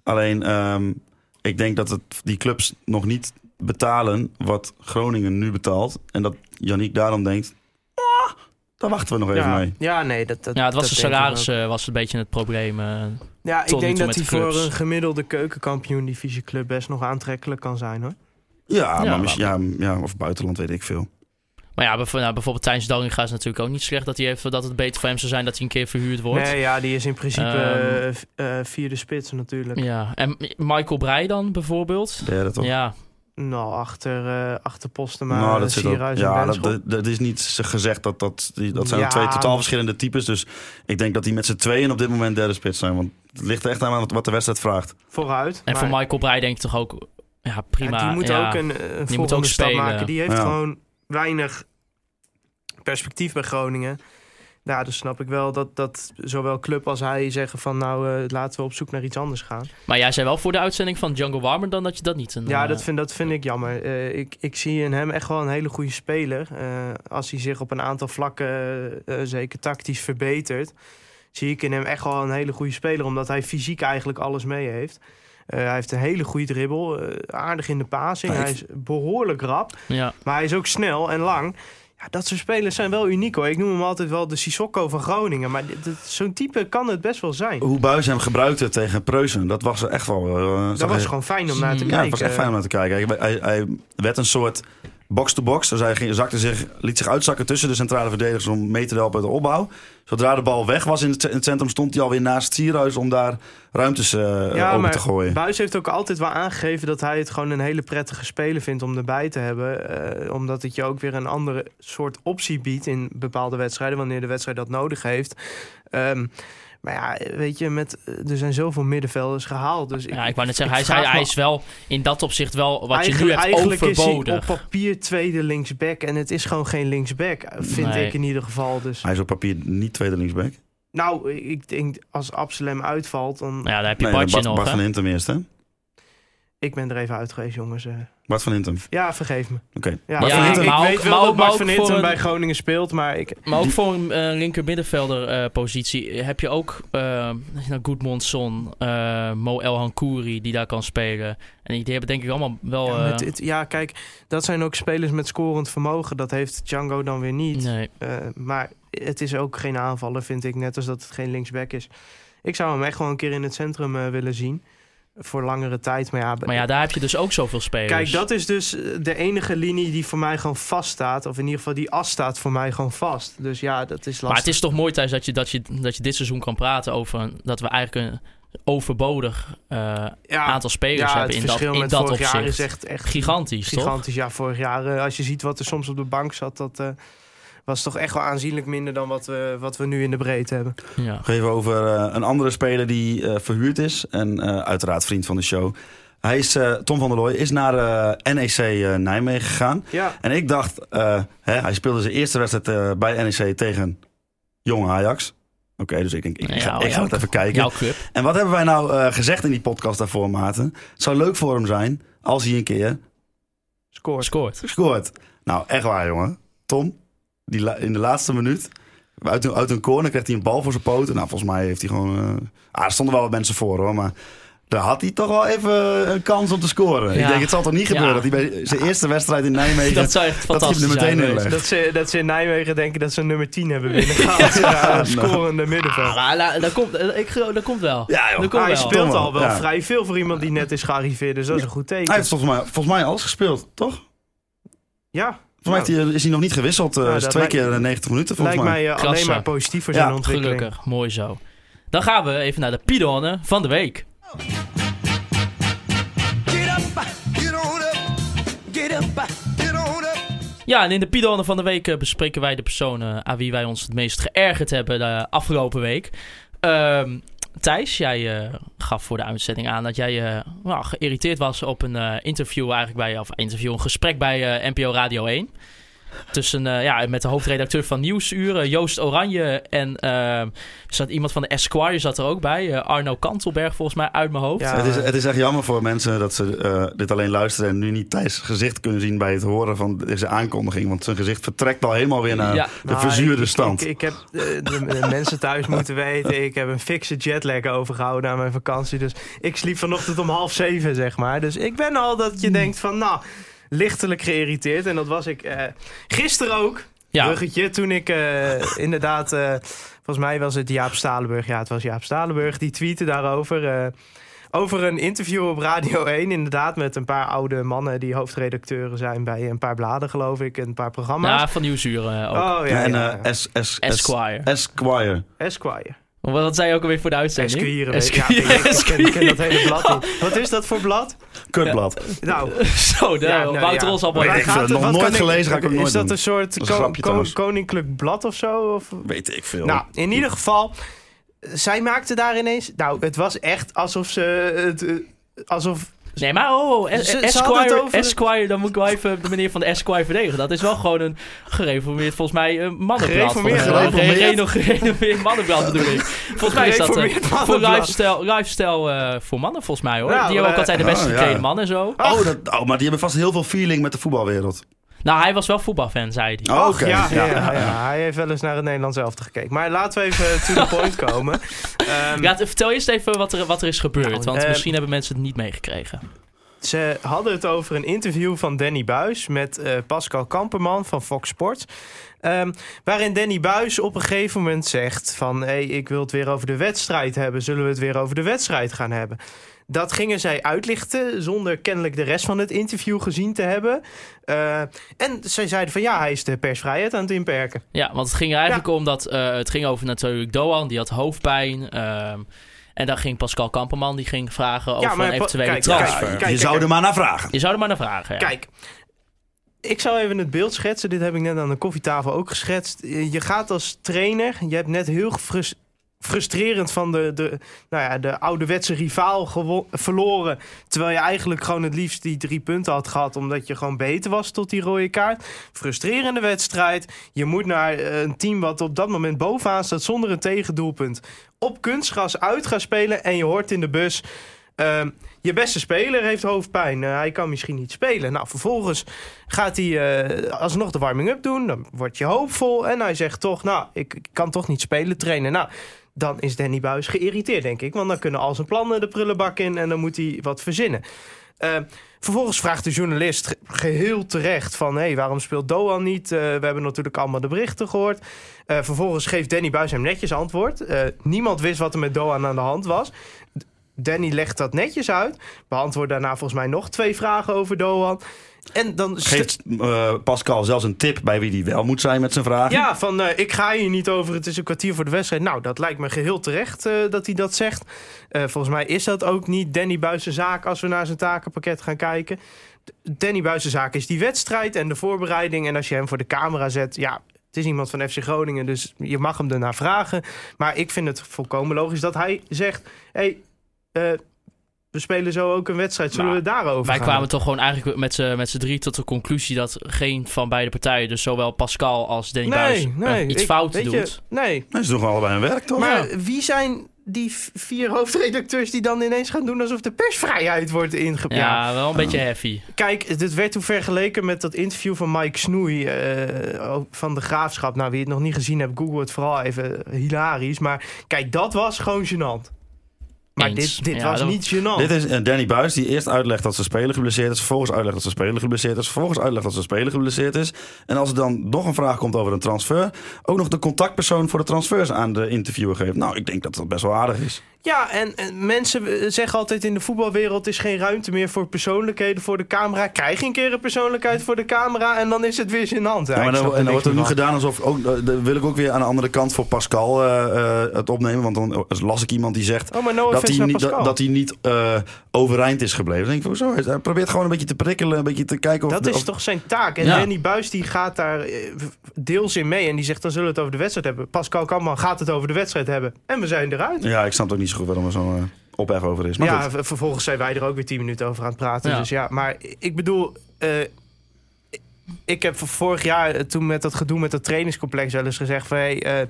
Alleen, ehm, ik denk dat het, die clubs nog niet betalen wat Groningen nu betaalt. En dat Yannick daarom denkt, "Ah, daar wachten we nog even ja. mee. Ja, nee, dat, dat Ja, het was dat de salaris ook. eh, was een beetje het probleem. eh. Ja, ik denk dat hij de voor een gemiddelde keukenkampioen divisieclub best nog aantrekkelijk kan zijn hoor. Ja, Ja, maar misschien, ja, ja, of buitenland weet ik veel. Maar ja, nou, bijvoorbeeld Thijs Dallinga is natuurlijk ook niet slecht dat, hij heeft, dat het beter voor hem zou zijn dat hij een keer verhuurd wordt. Nee, ja, die is in principe Ehm, eh, v- eh, vierde spits natuurlijk. Ja, en Michael Breij dan bijvoorbeeld? Derde toch? Ja, Nou, achter, eh achter Postema, nou, dat Sierhuis en ja, Benschop. dat, dat, dat is niet gezegd dat dat... Dat zijn Ja, twee totaal maar- verschillende types. Dus ik denk dat die met z'n tweeën op dit moment derde spits zijn. Want het ligt er echt aan wat, wat de wedstrijd vraagt. Vooruit. en maar- voor Michael Breij denk ik toch ook ja, prima. Ja, die moet ja. ook een, eh, een moet volgende ook stap maken. Die heeft Ja. gewoon weinig perspectief bij Groningen. Ja, dus snap ik wel dat, dat zowel club als hij zeggen van... nou, eh, laten we op zoek naar iets anders gaan. Maar jij zei wel voor de uitzending van Django Warmer dan dat je dat niet... Een, Ja, eh, dat vind, dat vind ik jammer. Eh, ik, ik zie in hem echt wel een hele goede speler. Eh, als hij zich op een aantal vlakken, zeker tactisch, verbetert... zie ik in hem echt wel een hele goede speler. Omdat hij fysiek eigenlijk alles mee heeft. Eh, hij heeft een hele goede dribbel. aardig in de passing. Ja, Hij is behoorlijk rap. ja. Maar hij is ook snel en lang. Ja, dat soort spelers zijn wel uniek hoor. Ik noem hem altijd wel de Sissoko van Groningen. Maar zo'n type kan het best wel zijn. Hoe Buis hem gebruikte tegen Preußen, dat was echt wel... eh, Dat was gewoon fijn om naar te Ja, Ja, kijken. het was echt fijn om naar te kijken. Hij, hij werd een soort box-to-box. Dus hij zakte zich, liet zich uitzakken tussen de centrale verdedigers om mee te helpen bij de opbouw. Zodra de bal weg was in het, in het centrum, stond hij alweer naast Sierhuis om daar ruimtes Ja, open maar te gooien. Buis heeft ook altijd wel aangegeven dat hij het gewoon een hele prettige speler vindt om erbij te hebben. Eh, omdat het je ook weer een andere soort optie biedt in bepaalde wedstrijden, wanneer de wedstrijd dat nodig heeft. Ehm, maar ja, weet je, met, er zijn zoveel middenvelders gehaald. Dus ja, ik wou net zeggen, hij, is- hij, is wel in dat opzicht wel wat je nu Eigenlijk- hebt eigenlijk is hij overbodig. op papier tweede linksback. En het is gewoon geen linksback, vind Nee. ik in ieder geval. Dus. Hij is op papier niet tweede linksback. Nou, ik denk als Absalem uitvalt, dan... Ja, daar heb je Nee, Bartje Bart, nog. Bart van Hintem eerst, hè? Ik ben er even uit geweest, jongens. eh. Bart van Hintem. Ja, vergeef me. Oké. Ja, Bart Ja, van ik, ook- weet wel dat Bart van Hintem bij Groningen speelt, maar ik... Maar ook voor een eh, linker middenvelder eh, positie heb je ook uh, nou, Goodmanson, eh Mo El Hankouri die daar kan spelen. En die hebben denk ik allemaal wel... Ja, met dit- ja, kijk, dat zijn ook spelers met scorend vermogen. Dat heeft Django dan weer niet. nee. Eh, maar het is ook geen aanvaller, vind ik. Net als dat het geen linksback is. Ik zou hem echt gewoon een keer in het centrum willen zien. Voor langere tijd. Maar ja, Maar ja, daar heb je dus ook zoveel spelers. Kijk, dat is dus eh, de enige linie die voor mij gewoon vast staat. Of in ieder geval die as staat voor mij gewoon vast. Dus ja, dat is lastig. Maar het is toch mooi thuis dat je, dat, je, dat je dit seizoen kan praten over dat we eigenlijk een overbodig eh, ja, aantal spelers ja, hebben in dat, in met dat vorig jaar is echt, echt Gigantisch, toch? gigantisch. Ja, vorig jaar, eh, als je ziet wat er soms op de bank zat, dat was toch echt wel aanzienlijk minder dan wat we, wat we nu in de breedte hebben. Ja. Even over eh, een andere speler die eh, verhuurd is. En eh, uiteraard vriend van de show. Hij is, eh, Tom van der Looy is naar eh, NEC eh, Nijmegen gegaan. Ja, En ik dacht, eh, hè, hij speelde zijn eerste wedstrijd eh, bij NEC tegen Jong Ajax. Oké, dus ik denk, ik, ga, ik ga het even kijken. Jouw club. En wat hebben wij nou eh, gezegd in die podcast daarvoor, Maarten? Het zou leuk voor hem zijn als hij een keer scoort. Scoort. scoort. Nou, echt waar, jongen. Tom, die in de laatste minuut, uit een, uit een corner, krijgt hij een bal voor zijn poten. Nou, volgens mij heeft hij gewoon... eh, ah, er stonden wel wat mensen voor, hoor, maar... Daar had hij toch wel even een kans om te scoren. Ik Ja. denk, het zal toch niet gebeuren Ja. dat hij bij zijn eerste wedstrijd in Nijmegen... Dat zou echt fantastisch meteen zijn. Dat ze, dat ze in Nijmegen denken dat ze nummer 10 hebben binnengehaald. ja, een scorende middenveld. La- dat komt, eh, ik, dat komt wel. Ja, joh. Dat komt hij wel. speelt al wel ja. vrij veel voor iemand die net is gearriveerd. Dus dat is een goed teken. Hij heeft volgens mij, volgens mij alles gespeeld, toch? ja, Volgens mij is hij nog niet gewisseld. eh Nou, twee lijkt- keer eh, 90 minuten, volgens lijkt mij. mij eh, alleen maar positief voor zijn Ja, ontwikkeling. Gelukkig, mooi zo. Dan gaan we even naar de Pidonne van de week. Ja, en in de Pidonne van de week eh, bespreken wij de personen aan wie wij ons het meest geërgerd hebben de afgelopen week. Ehm, Thijs, jij eh, gaf voor de uitzending aan dat jij eh, nou, geïrriteerd was op een eh, interview eigenlijk bij, of interview, een gesprek bij NPO Radio 1. Tussen, eh, ja, met de hoofdredacteur van Nieuwsuur, eh, Joost Oranje. En er zat iemand van de Esquire zat er ook bij. eh, Arno Kantelberg volgens mij uit mijn hoofd. Ja. Het is, het is echt jammer voor mensen dat ze eh, dit alleen luisteren en nu niet Thijs gezicht kunnen zien bij het horen van deze aankondiging. Want zijn gezicht vertrekt al helemaal weer naar Ja. de Nou, verzuurde ik- stand. Ik, ik, heb de, de mensen thuis moeten weten. Ik heb een fikse jetlag overgehouden aan mijn vakantie. Dus ik sliep vanochtend om half zeven, zeg maar. Dus ik ben al dat je denkt van, nou, lichtelijk geïrriteerd. En dat was ik eh, gisteren ook. Ja. Bruggetje, toen ik eh, inderdaad... eh, volgens mij was het Jaap Stalenburg. Ja, het was Jaap Stalenburg. Die tweette daarover... eh, over een interview op Radio 1, inderdaad, met een paar oude mannen die hoofdredacteuren zijn bij een paar bladen, geloof ik, en een paar programma's. Ja, van Nieuwsuur eh, ook. oh ja, en ja. eh, S, S, S, Esquire. Esquire. Esquire. Wat zei je ook alweer voor de uitzending? Esquire. Esquire. Ja, ik, ken, ik ken dat hele blad niet. Wat is dat voor blad? Kutblad. Nou, Zo, de ja, nou, Wouter ja. Ros al Weet ik veel. het- Nog nooit ik- gelezen, ga ik ook nooit Is dat doen. een soort Dat is een ko- grapje ko- trouwens. koninklijk blad of zo? Of? Weet ik veel. Nou, in ieder geval, zij maakte daar ineens... Nou, het was echt alsof ze... Het, eh, alsof... Nee, maar oh, Es- hadden Esquire, Esquire, dan moet ik wel even de meneer van de Esquire verdedigen. Dat is wel gewoon een gereformeerd, volgens mij, een mannenblad. Gereformeerd, gereformeerd? Gereformeerd mannenblad bedoel ik. Volgens mij is dat eh, voor lifestyle, lifestyle eh, voor mannen, volgens mij hoor. Nou, die hebben ook altijd de best oh, ja. geklede mannen en zo. Oh, dat, oh, maar die hebben vast heel veel feeling met de voetbalwereld. Nou, hij was wel voetbalfan, zei hij. Oh, oké. Ja, ja, Ja. hij heeft wel eens naar het Nederlands elftal gekeken. Maar laten we even to the point komen. Ehm, Ja, vertel eerst even wat er, wat er is gebeurd. Nou, want eh, misschien hebben mensen het niet meegekregen. Ze hadden het over een interview van Danny Buis met eh, Pascal Kamperman van Fox Sports. Ehm, waarin Danny Buis op een gegeven moment zegt van... Hey, ik wil het weer over de wedstrijd hebben. Zullen we het weer over de wedstrijd gaan hebben? Dat gingen zij uitlichten zonder kennelijk de rest van het interview gezien te hebben. Eh, en zij zeiden van ja, hij is de persvrijheid aan het inperken. Ja, want het ging er eigenlijk om dat... eh, het ging over natuurlijk Doan, die had hoofdpijn. ehm, en daar ging Pascal Kamperman, die ging vragen over maar een eventuele kijk, transfer. kijk, kijk. je zou er maar naar vragen. Je zou er maar naar vragen, ja. Kijk, ik zal even het beeld schetsen. Dit heb ik net aan de koffietafel ook geschetst. Je gaat als trainer, je hebt net heel gefrus- frustrerend van de, de, nou ja, de ouderwetse rivaal verloren. Terwijl je eigenlijk gewoon het liefst die drie punten had gehad... omdat je gewoon beter was tot die rode kaart. Frustrerende wedstrijd. Je moet naar eh, een team wat op dat moment bovenaan staat... zonder een tegendoelpunt. Op kunstgras uit gaan spelen en je hoort in de bus... ehm, je beste speler heeft hoofdpijn. Eh, hij kan misschien niet spelen. Nou, vervolgens gaat hij eh, alsnog de warming-up doen. Dan word je hoopvol. En hij zegt toch, nou, ik, ik kan toch niet spelen, trainen. Nou, dan is Danny Buis geïrriteerd, denk ik. Want dan kunnen al zijn plannen de prullenbak in en dan moet hij wat verzinnen. Eh, vervolgens vraagt de journalist ge- geheel terecht van... hé, hey, waarom speelt Doan niet? Eh, we hebben natuurlijk allemaal de berichten gehoord. Eh, vervolgens geeft Danny Buis hem netjes antwoord. Niemand wist wat er met Doan aan de hand was. Danny legt dat netjes uit. Beantwoordt daarna volgens mij nog twee vragen over Doan. En dan Geeft eh, Pascal zelfs een tip bij wie die wel moet zijn met zijn vragen. Ja, van eh, ik ga hier niet over, het is een kwartier voor de wedstrijd. Nou, dat lijkt me geheel terecht eh, dat hij dat zegt. Volgens mij is dat ook niet Danny Buis' zaak als we naar zijn takenpakket gaan kijken. Danny Buis' zaak is die wedstrijd en de voorbereiding. En als je hem voor de camera zet, ja, het is iemand van FC Groningen, dus je mag hem ernaar vragen. Maar ik vind het volkomen logisch dat hij zegt, hé, hey, eh, we spelen zo ook een wedstrijd, zullen Nou, we daarover Wij gaan kwamen toch gewoon eigenlijk met z'n met z'n drie tot de conclusie dat geen van beide partijen, dus zowel Pascal als Danny Buis, Nee, eh, nee. iets ik- fout weet doet. je, nee, Nee, Ze doen allebei hun werk, toch? Maar wie zijn die vier hoofdredacteurs die dan ineens gaan doen alsof de persvrijheid wordt ingebracht? Ja, wel een beetje heavy. Kijk, dit werd toen vergeleken met dat interview van Mike Snoei eh, van de Graafschap. Nou, wie het nog niet gezien hebt, google het vooral even. Hilarisch. Maar kijk, dat was gewoon gênant. Maar Eens. dit, dit Ja, was dat- niet gênant. Dit is eh, Danny Buis die eerst uitlegt dat zijn speler geblesseerd is. Vervolgens uitlegt dat zijn speler geblesseerd is. Vervolgens uitlegt dat zijn speler geblesseerd is. En als er dan nog een vraag komt over een transfer. Ook nog de contactpersoon voor de transfers aan de interviewer geeft. Nou, ik denk dat dat best wel aardig is. Ja, en, en mensen eh, zeggen altijd in de voetbalwereld is geen ruimte meer voor persoonlijkheden voor de camera. Krijg je een keer een persoonlijkheid voor de camera en dan is het weer gênant. Ja, Ja, maar dan, en dan wordt er nu gedaan alsof. Ook, eh, dan wil ik ook weer aan de andere kant voor Pascal eh, eh, het opnemen. Want dan las ik iemand die zegt. Oh, maar no dat hij niet, dat, dat hij niet eh, overeind is gebleven. Dan denk ik van, zo, hij probeert gewoon een beetje te prikkelen, een beetje te kijken of... Dat de- is of- toch zijn taak. En Ja. Danny Buis die gaat daar deels in mee. En die zegt, dan zullen we het over de wedstrijd hebben. Pascal Kamman gaat het over de wedstrijd hebben. En we zijn eruit. Ja, ik snap ook niet zo goed waarom er zo'n eh, ophef over is. Maar ja, goed. vervolgens zijn wij er ook weer tien minuten over aan het praten. Ja. Dus ja, maar ik bedoel... eh, ik heb vorig jaar eh, toen met dat gedoe met dat trainingscomplex wel eens gezegd van... Hey, eh,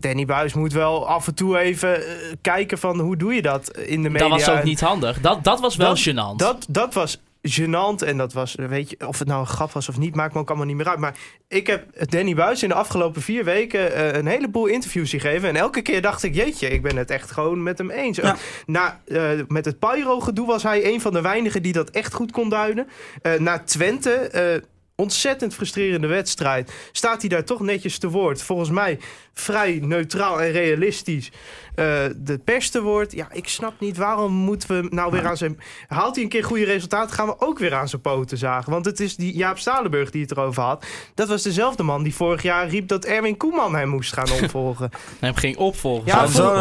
Danny Buis moet wel af en toe even kijken van hoe doe je dat in de media. Dat was ook niet handig. Dat, dat was wel Dat- gênant. Dat, dat was gênant en dat was, weet je, of het nou een grap was of niet, maakt me ook allemaal niet meer uit. Maar ik heb Danny Buis in de afgelopen vier weken eh, een heleboel interviews gegeven. En elke keer dacht ik, jeetje, ik ben het echt gewoon met hem eens. Ja. Na, eh, met het Pyro-gedoe was hij een van de weinigen die dat echt goed kon duiden. Eh, na Twente... Ontzettend frustrerende wedstrijd. Staat hij daar toch netjes te woord? Volgens mij vrij neutraal en realistisch. eh, de pers te woord. Ja, ik snap niet waarom moeten we nou weer aan zijn. Haalt hij een keer goede resultaten, gaan we ook weer aan zijn poten zagen. Want het is die Jaap Stalenburg die het erover had. Dat was dezelfde man die vorig jaar riep dat Erwin Koeman hem moest gaan opvolgen. Hem ging opvolgen. Ja, Maar Zo- zo,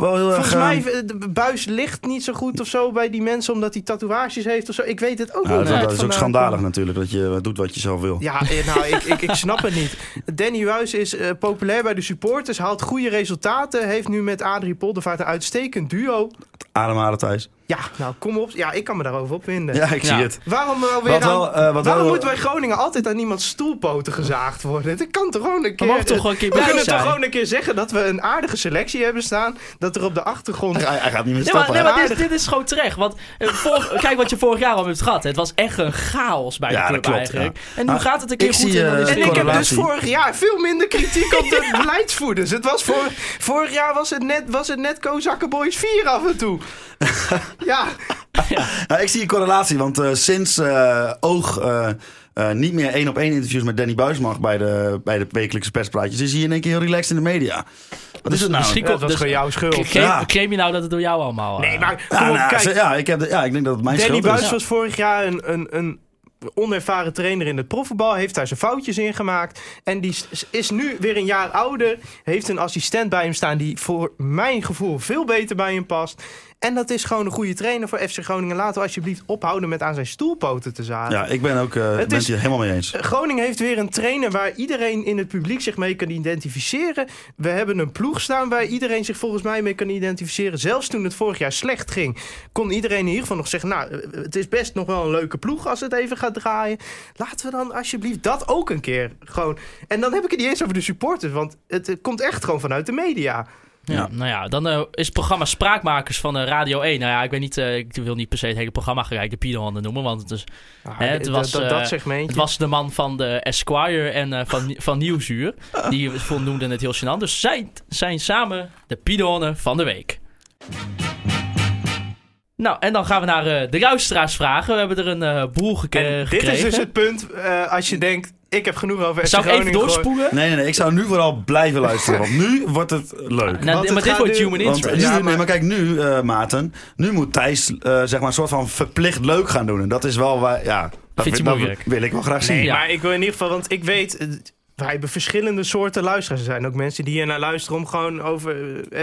wel heel erg, Volgens eh, mij, eh, de buis ligt niet zo goed of zo bij die mensen omdat hij tatoeages heeft of zo. Ik weet het ook ja, niet. dat, dat is ook schandalig natuurlijk, dat je doet wat je zelf wil. Ja, eh, nou, ik, ik, ik snap het niet. Danny Buis is eh, populair bij de supporters, haalt goede resultaten. Heeft nu met Adrie Poldervaart een uitstekend duo. Ademhalen, Thijs. Ja, nou kom op. Ja, ik kan me daarover opwinden. Ja, ik Ja. zie het. Waarom, nou weer Wat aan- wel, eh, wat waarom wel- moeten wij Groningen altijd aan iemands stoelpoten gezaagd worden? Dat kan toch gewoon een We keer... mogen toch gewoon een keer we kunnen zijn. toch gewoon een keer zeggen dat we een aardige selectie hebben staan. Dat er op de achtergrond... Hij, hij gaat niet meer Nee, maar, stoppen. nee, hè? maar dit, dit is gewoon terecht. Want eh, vorig- kijk wat je vorig jaar al hebt gehad. Het was echt een chaos bij de Ja, club klopt, eigenlijk. ja. En nu Maar gaat het een keer goed zie, en dan is eh, En het ik heb dus vorig jaar veel minder kritiek op de beleidsvoerders. Het was voor, vorig jaar was het net, was het net Kozakkenboys 4 af en toe. ja, Ja, ik zie een correlatie, want eh, sinds eh, Oog eh, niet meer één op één interviews met Danny Buis mag bij de, bij de wekelijkse perspraatjes, is hij in één keer heel relaxed in de media. Wat is het nou? misschien- dat was dus- gewoon jouw schuld. Claim, Ja. claim je nou dat het door jou allemaal... Nee, maar kom op, nou, kijk. ja, ik heb de- ja, ik denk dat het mijn Danny schuld Buis is. was vorig jaar een, een, een onervaren trainer in het profvoetbal. Heeft daar zijn foutjes in gemaakt. En die is- is nu weer een jaar ouder. Heeft een assistent bij hem staan die voor mijn gevoel veel beter bij hem past. En dat is gewoon een goede trainer voor FC Groningen. Laten we alsjeblieft ophouden met aan zijn stoelpoten te zagen. Ja, ik ben ook eh, Het ben is- hier helemaal mee eens. Groningen heeft weer een trainer waar iedereen in het publiek zich mee kan identificeren. We hebben een ploeg staan waar iedereen zich volgens mij mee kan identificeren. Zelfs toen het vorig jaar slecht ging, kon iedereen in ieder geval nog zeggen: Nou, eh, het is best nog wel een leuke ploeg als het even gaat draaien. Laten we dan alsjeblieft dat ook een keer gewoon. En dan heb ik het niet eens over de supporters, want het, eh, komt echt gewoon vanuit de media. Ja, Ja. nou ja, dan eh, is het programma Spraakmakers van eh, Radio 1. Nou ja, ik weet niet, eh, ik wil niet per se het hele programma gelijk de Piedehanden noemen, want het, is, Hè, het was, dat, dat segmentje. het was de man van de Esquire en van, van Nieuwsuur. Die noemden het heel gênant. Dus zij zijn samen de Piedonnen van de week. Nou, en dan gaan we naar de luisteraarsvragen. We hebben er een boel geke- En dit gekregen. is dus het punt, als je denkt, ik heb genoeg over FC Zou ik even doorspoelen? Nee, nee, nee. Ik zou nu vooral blijven luisteren. Want nu wordt het leuk. Nou, Want maar het dit wordt human interest. nu- Ja, nee, maar- maar kijk, nu, eh Maarten, nu moet Thijs eh, zeg maar een soort van verplicht leuk gaan doen. En dat is wel waar, ja, dat, Vindt hij dat moeilijk? wil ik wel graag zien. Nee, Ja. maar ik wil in ieder geval, want ik weet, eh, wij hebben verschillende soorten luisteraars. Er zijn ook mensen die hier naar luisteren om gewoon over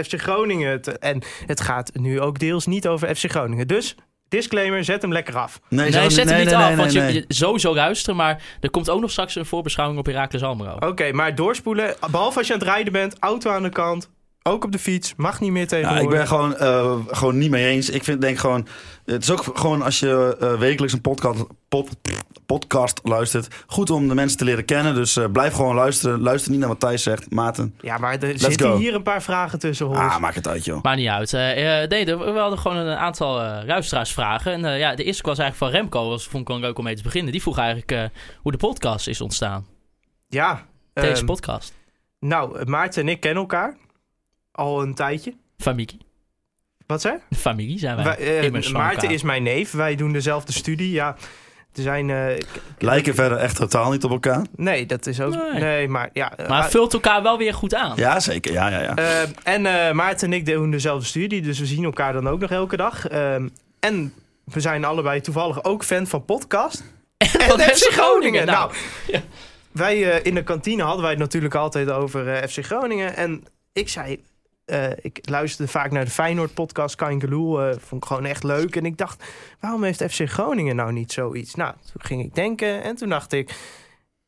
FC Groningen te... En het gaat nu ook deels niet over FC Groningen. Dus, disclaimer, zet hem lekker af. Nee, zet hem niet nee, af, nee, want nee, je, nee. je sowieso luisteren, maar er komt ook nog straks een voorbeschouwing op Heracles Almelo. Oké, maar doorspoelen, behalve als je aan het rijden bent, auto aan de kant, ook op de fiets, mag niet meer Ja, tegenwoordig. ik ben gewoon, eh, gewoon niet mee eens. Ik vind, denk gewoon, het is ook gewoon als je eh, wekelijks een podcast, pod- podcast luistert, goed om de mensen te leren kennen. Dus eh, blijf gewoon luisteren. Luister niet naar wat Thijs zegt. Maarten, Ja, maar er zitten go. hier een paar vragen tussen, Horst. ah, maak het uit joh. Maakt niet uit. Nee, we hadden gewoon een aantal eh luisteraarsvragen. En eh, ja, de eerste was eigenlijk van Remco. Dat vond ik wel leuk om mee te beginnen. Die vroeg eigenlijk eh, hoe de podcast is ontstaan. ja, Deze ehm, podcast. nou, Maarten en ik kennen elkaar al een tijdje. Familie. Wat zei? Familie zijn wij. Wij, eh, Maarten is mijn neef. Wij doen dezelfde studie. Ja, er zijn. eh, Lijken verder echt totaal niet op elkaar. nee, dat is ook. Nee. Nee, maar ja. eh, Maar vult elkaar wel weer goed aan. Ja, zeker. Ja, ja, ja. en eh, Maarten en ik doen dezelfde studie. Dus we zien elkaar dan ook nog elke dag. Ehm, en we zijn allebei toevallig ook fan van podcast. En En van FC Groningen. Nou, Nou, ja. wij eh, in de kantine hadden wij het natuurlijk altijd over eh, FC Groningen. En ik zei. Eh, ik luisterde vaak naar de Feyenoord-podcast, Kangeloel. eh vond ik gewoon echt leuk. En ik dacht, waarom heeft FC Groningen nou niet zoiets? Nou, toen ging ik denken en toen dacht ik...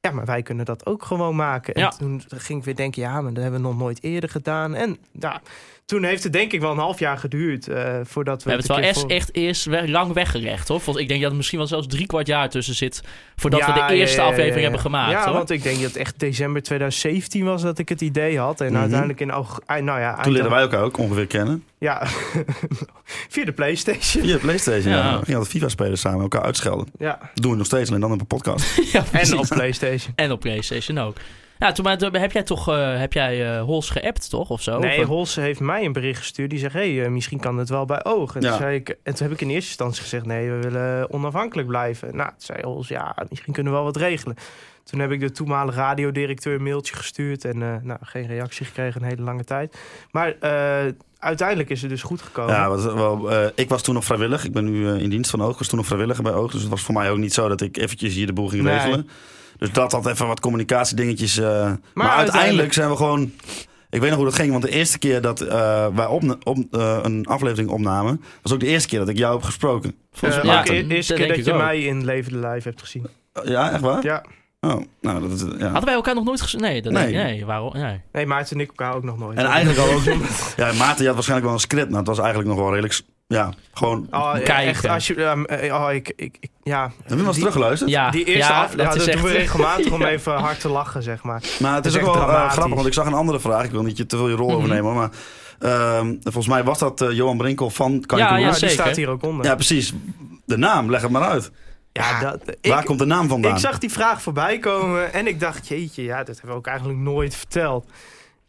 Ja, maar wij kunnen dat ook gewoon maken. En Ja. toen ging ik weer denken, ja, maar dat hebben we nog nooit eerder gedaan. En ja, toen heeft het denk ik wel een half jaar geduurd eh, voordat we... We hebben het wel echt, keer voor- echt eerst we- lang weggelegd hoor. Volgens- Ik denk dat er misschien wel zelfs drie kwart jaar tussen zit. Voordat Ja, we de eerste ja, ja, ja, aflevering ja. hebben gemaakt. Ja, hoor. want ik denk dat het echt december 2017 was dat ik het idee had. En Mhm. uiteindelijk in aug- nou ja, Toen leerden wij elkaar ook ongeveer kennen. Ja, via de Playstation. Via PlayStation. Ja. Ja. We gingen altijd FIFA spelen samen, elkaar uitschelden. Ja, Dat doen we nog steeds, alleen dan op een podcast. ja, en op Playstation. En op PlayStation ook. Ja, toen maar, toen heb jij toch eh, heb jij, eh, Hols geappt, toch? Of zo? Nee, Of, Hols heeft mij een bericht gestuurd. Die zegt, hey, eh, misschien kan het wel bij oog. En, Ja. toen zei ik, en toen heb ik in eerste instantie gezegd... nee, we willen onafhankelijk blijven. Nou, toen zei Hols, ja, misschien kunnen we wel wat regelen. Toen heb ik de toenmalige radiodirecteur een mailtje gestuurd... en eh, nou, geen reactie gekregen een hele lange tijd. Maar eh, uiteindelijk is het dus goed gekomen. Ja, wat, wel, eh, ik was toen nog vrijwillig. Ik ben nu in dienst van Oog. Ik was toen nog vrijwilliger bij Oog. Dus het was voor mij ook niet zo dat ik eventjes hier de boel ging Nee. regelen. Dus dat had even wat communicatiedingetjes. eh, maar, uiteindelijk, uiteindelijk- zijn we gewoon... Ik weet nog hoe dat ging, want de eerste keer dat eh, wij op, op, eh, een aflevering opnamen... was ook de eerste keer dat ik jou heb gesproken. volgens mij- ook Ja, de eerste keer dat je ook. mij in levende lijf hebt gezien. Ja, echt waar? Ja. Oh, nou, dat is... Ja. Hadden wij elkaar nog nooit gezien? Nee, dat Nee. waarom? Nee. Nee, Maarten en ik elkaar ook nog nooit. En eigenlijk al ook... ja, Maarten, je had waarschijnlijk wel een script. Nou, het was eigenlijk nog wel redelijk... Ja, gewoon... Oh, Kijken. echt, als je, ehm, eh, oh, ik, ik, ik- ja. Heb je wel eens teruggeluisterd? Ja, Die eerste ja, af, ja, dat, is doen echt... we regelmatig om even hard te lachen, zeg maar. Maar het Dat is is ook wel eh, grappig, want ik zag een andere vraag. Ik wil niet je te veel je rol Mhm. overnemen, maar ehm, volgens mij was dat eh, Johan Brinkel van Kan je Ja, Doen? ja, Ja, die staat hier ook onder. Ja, precies. De naam, leg het maar uit. Ja, dat, Waar ik, komt de naam vandaan? ik zag die vraag voorbij komen en ik dacht, jeetje, ja, dat hebben we ook eigenlijk nooit verteld.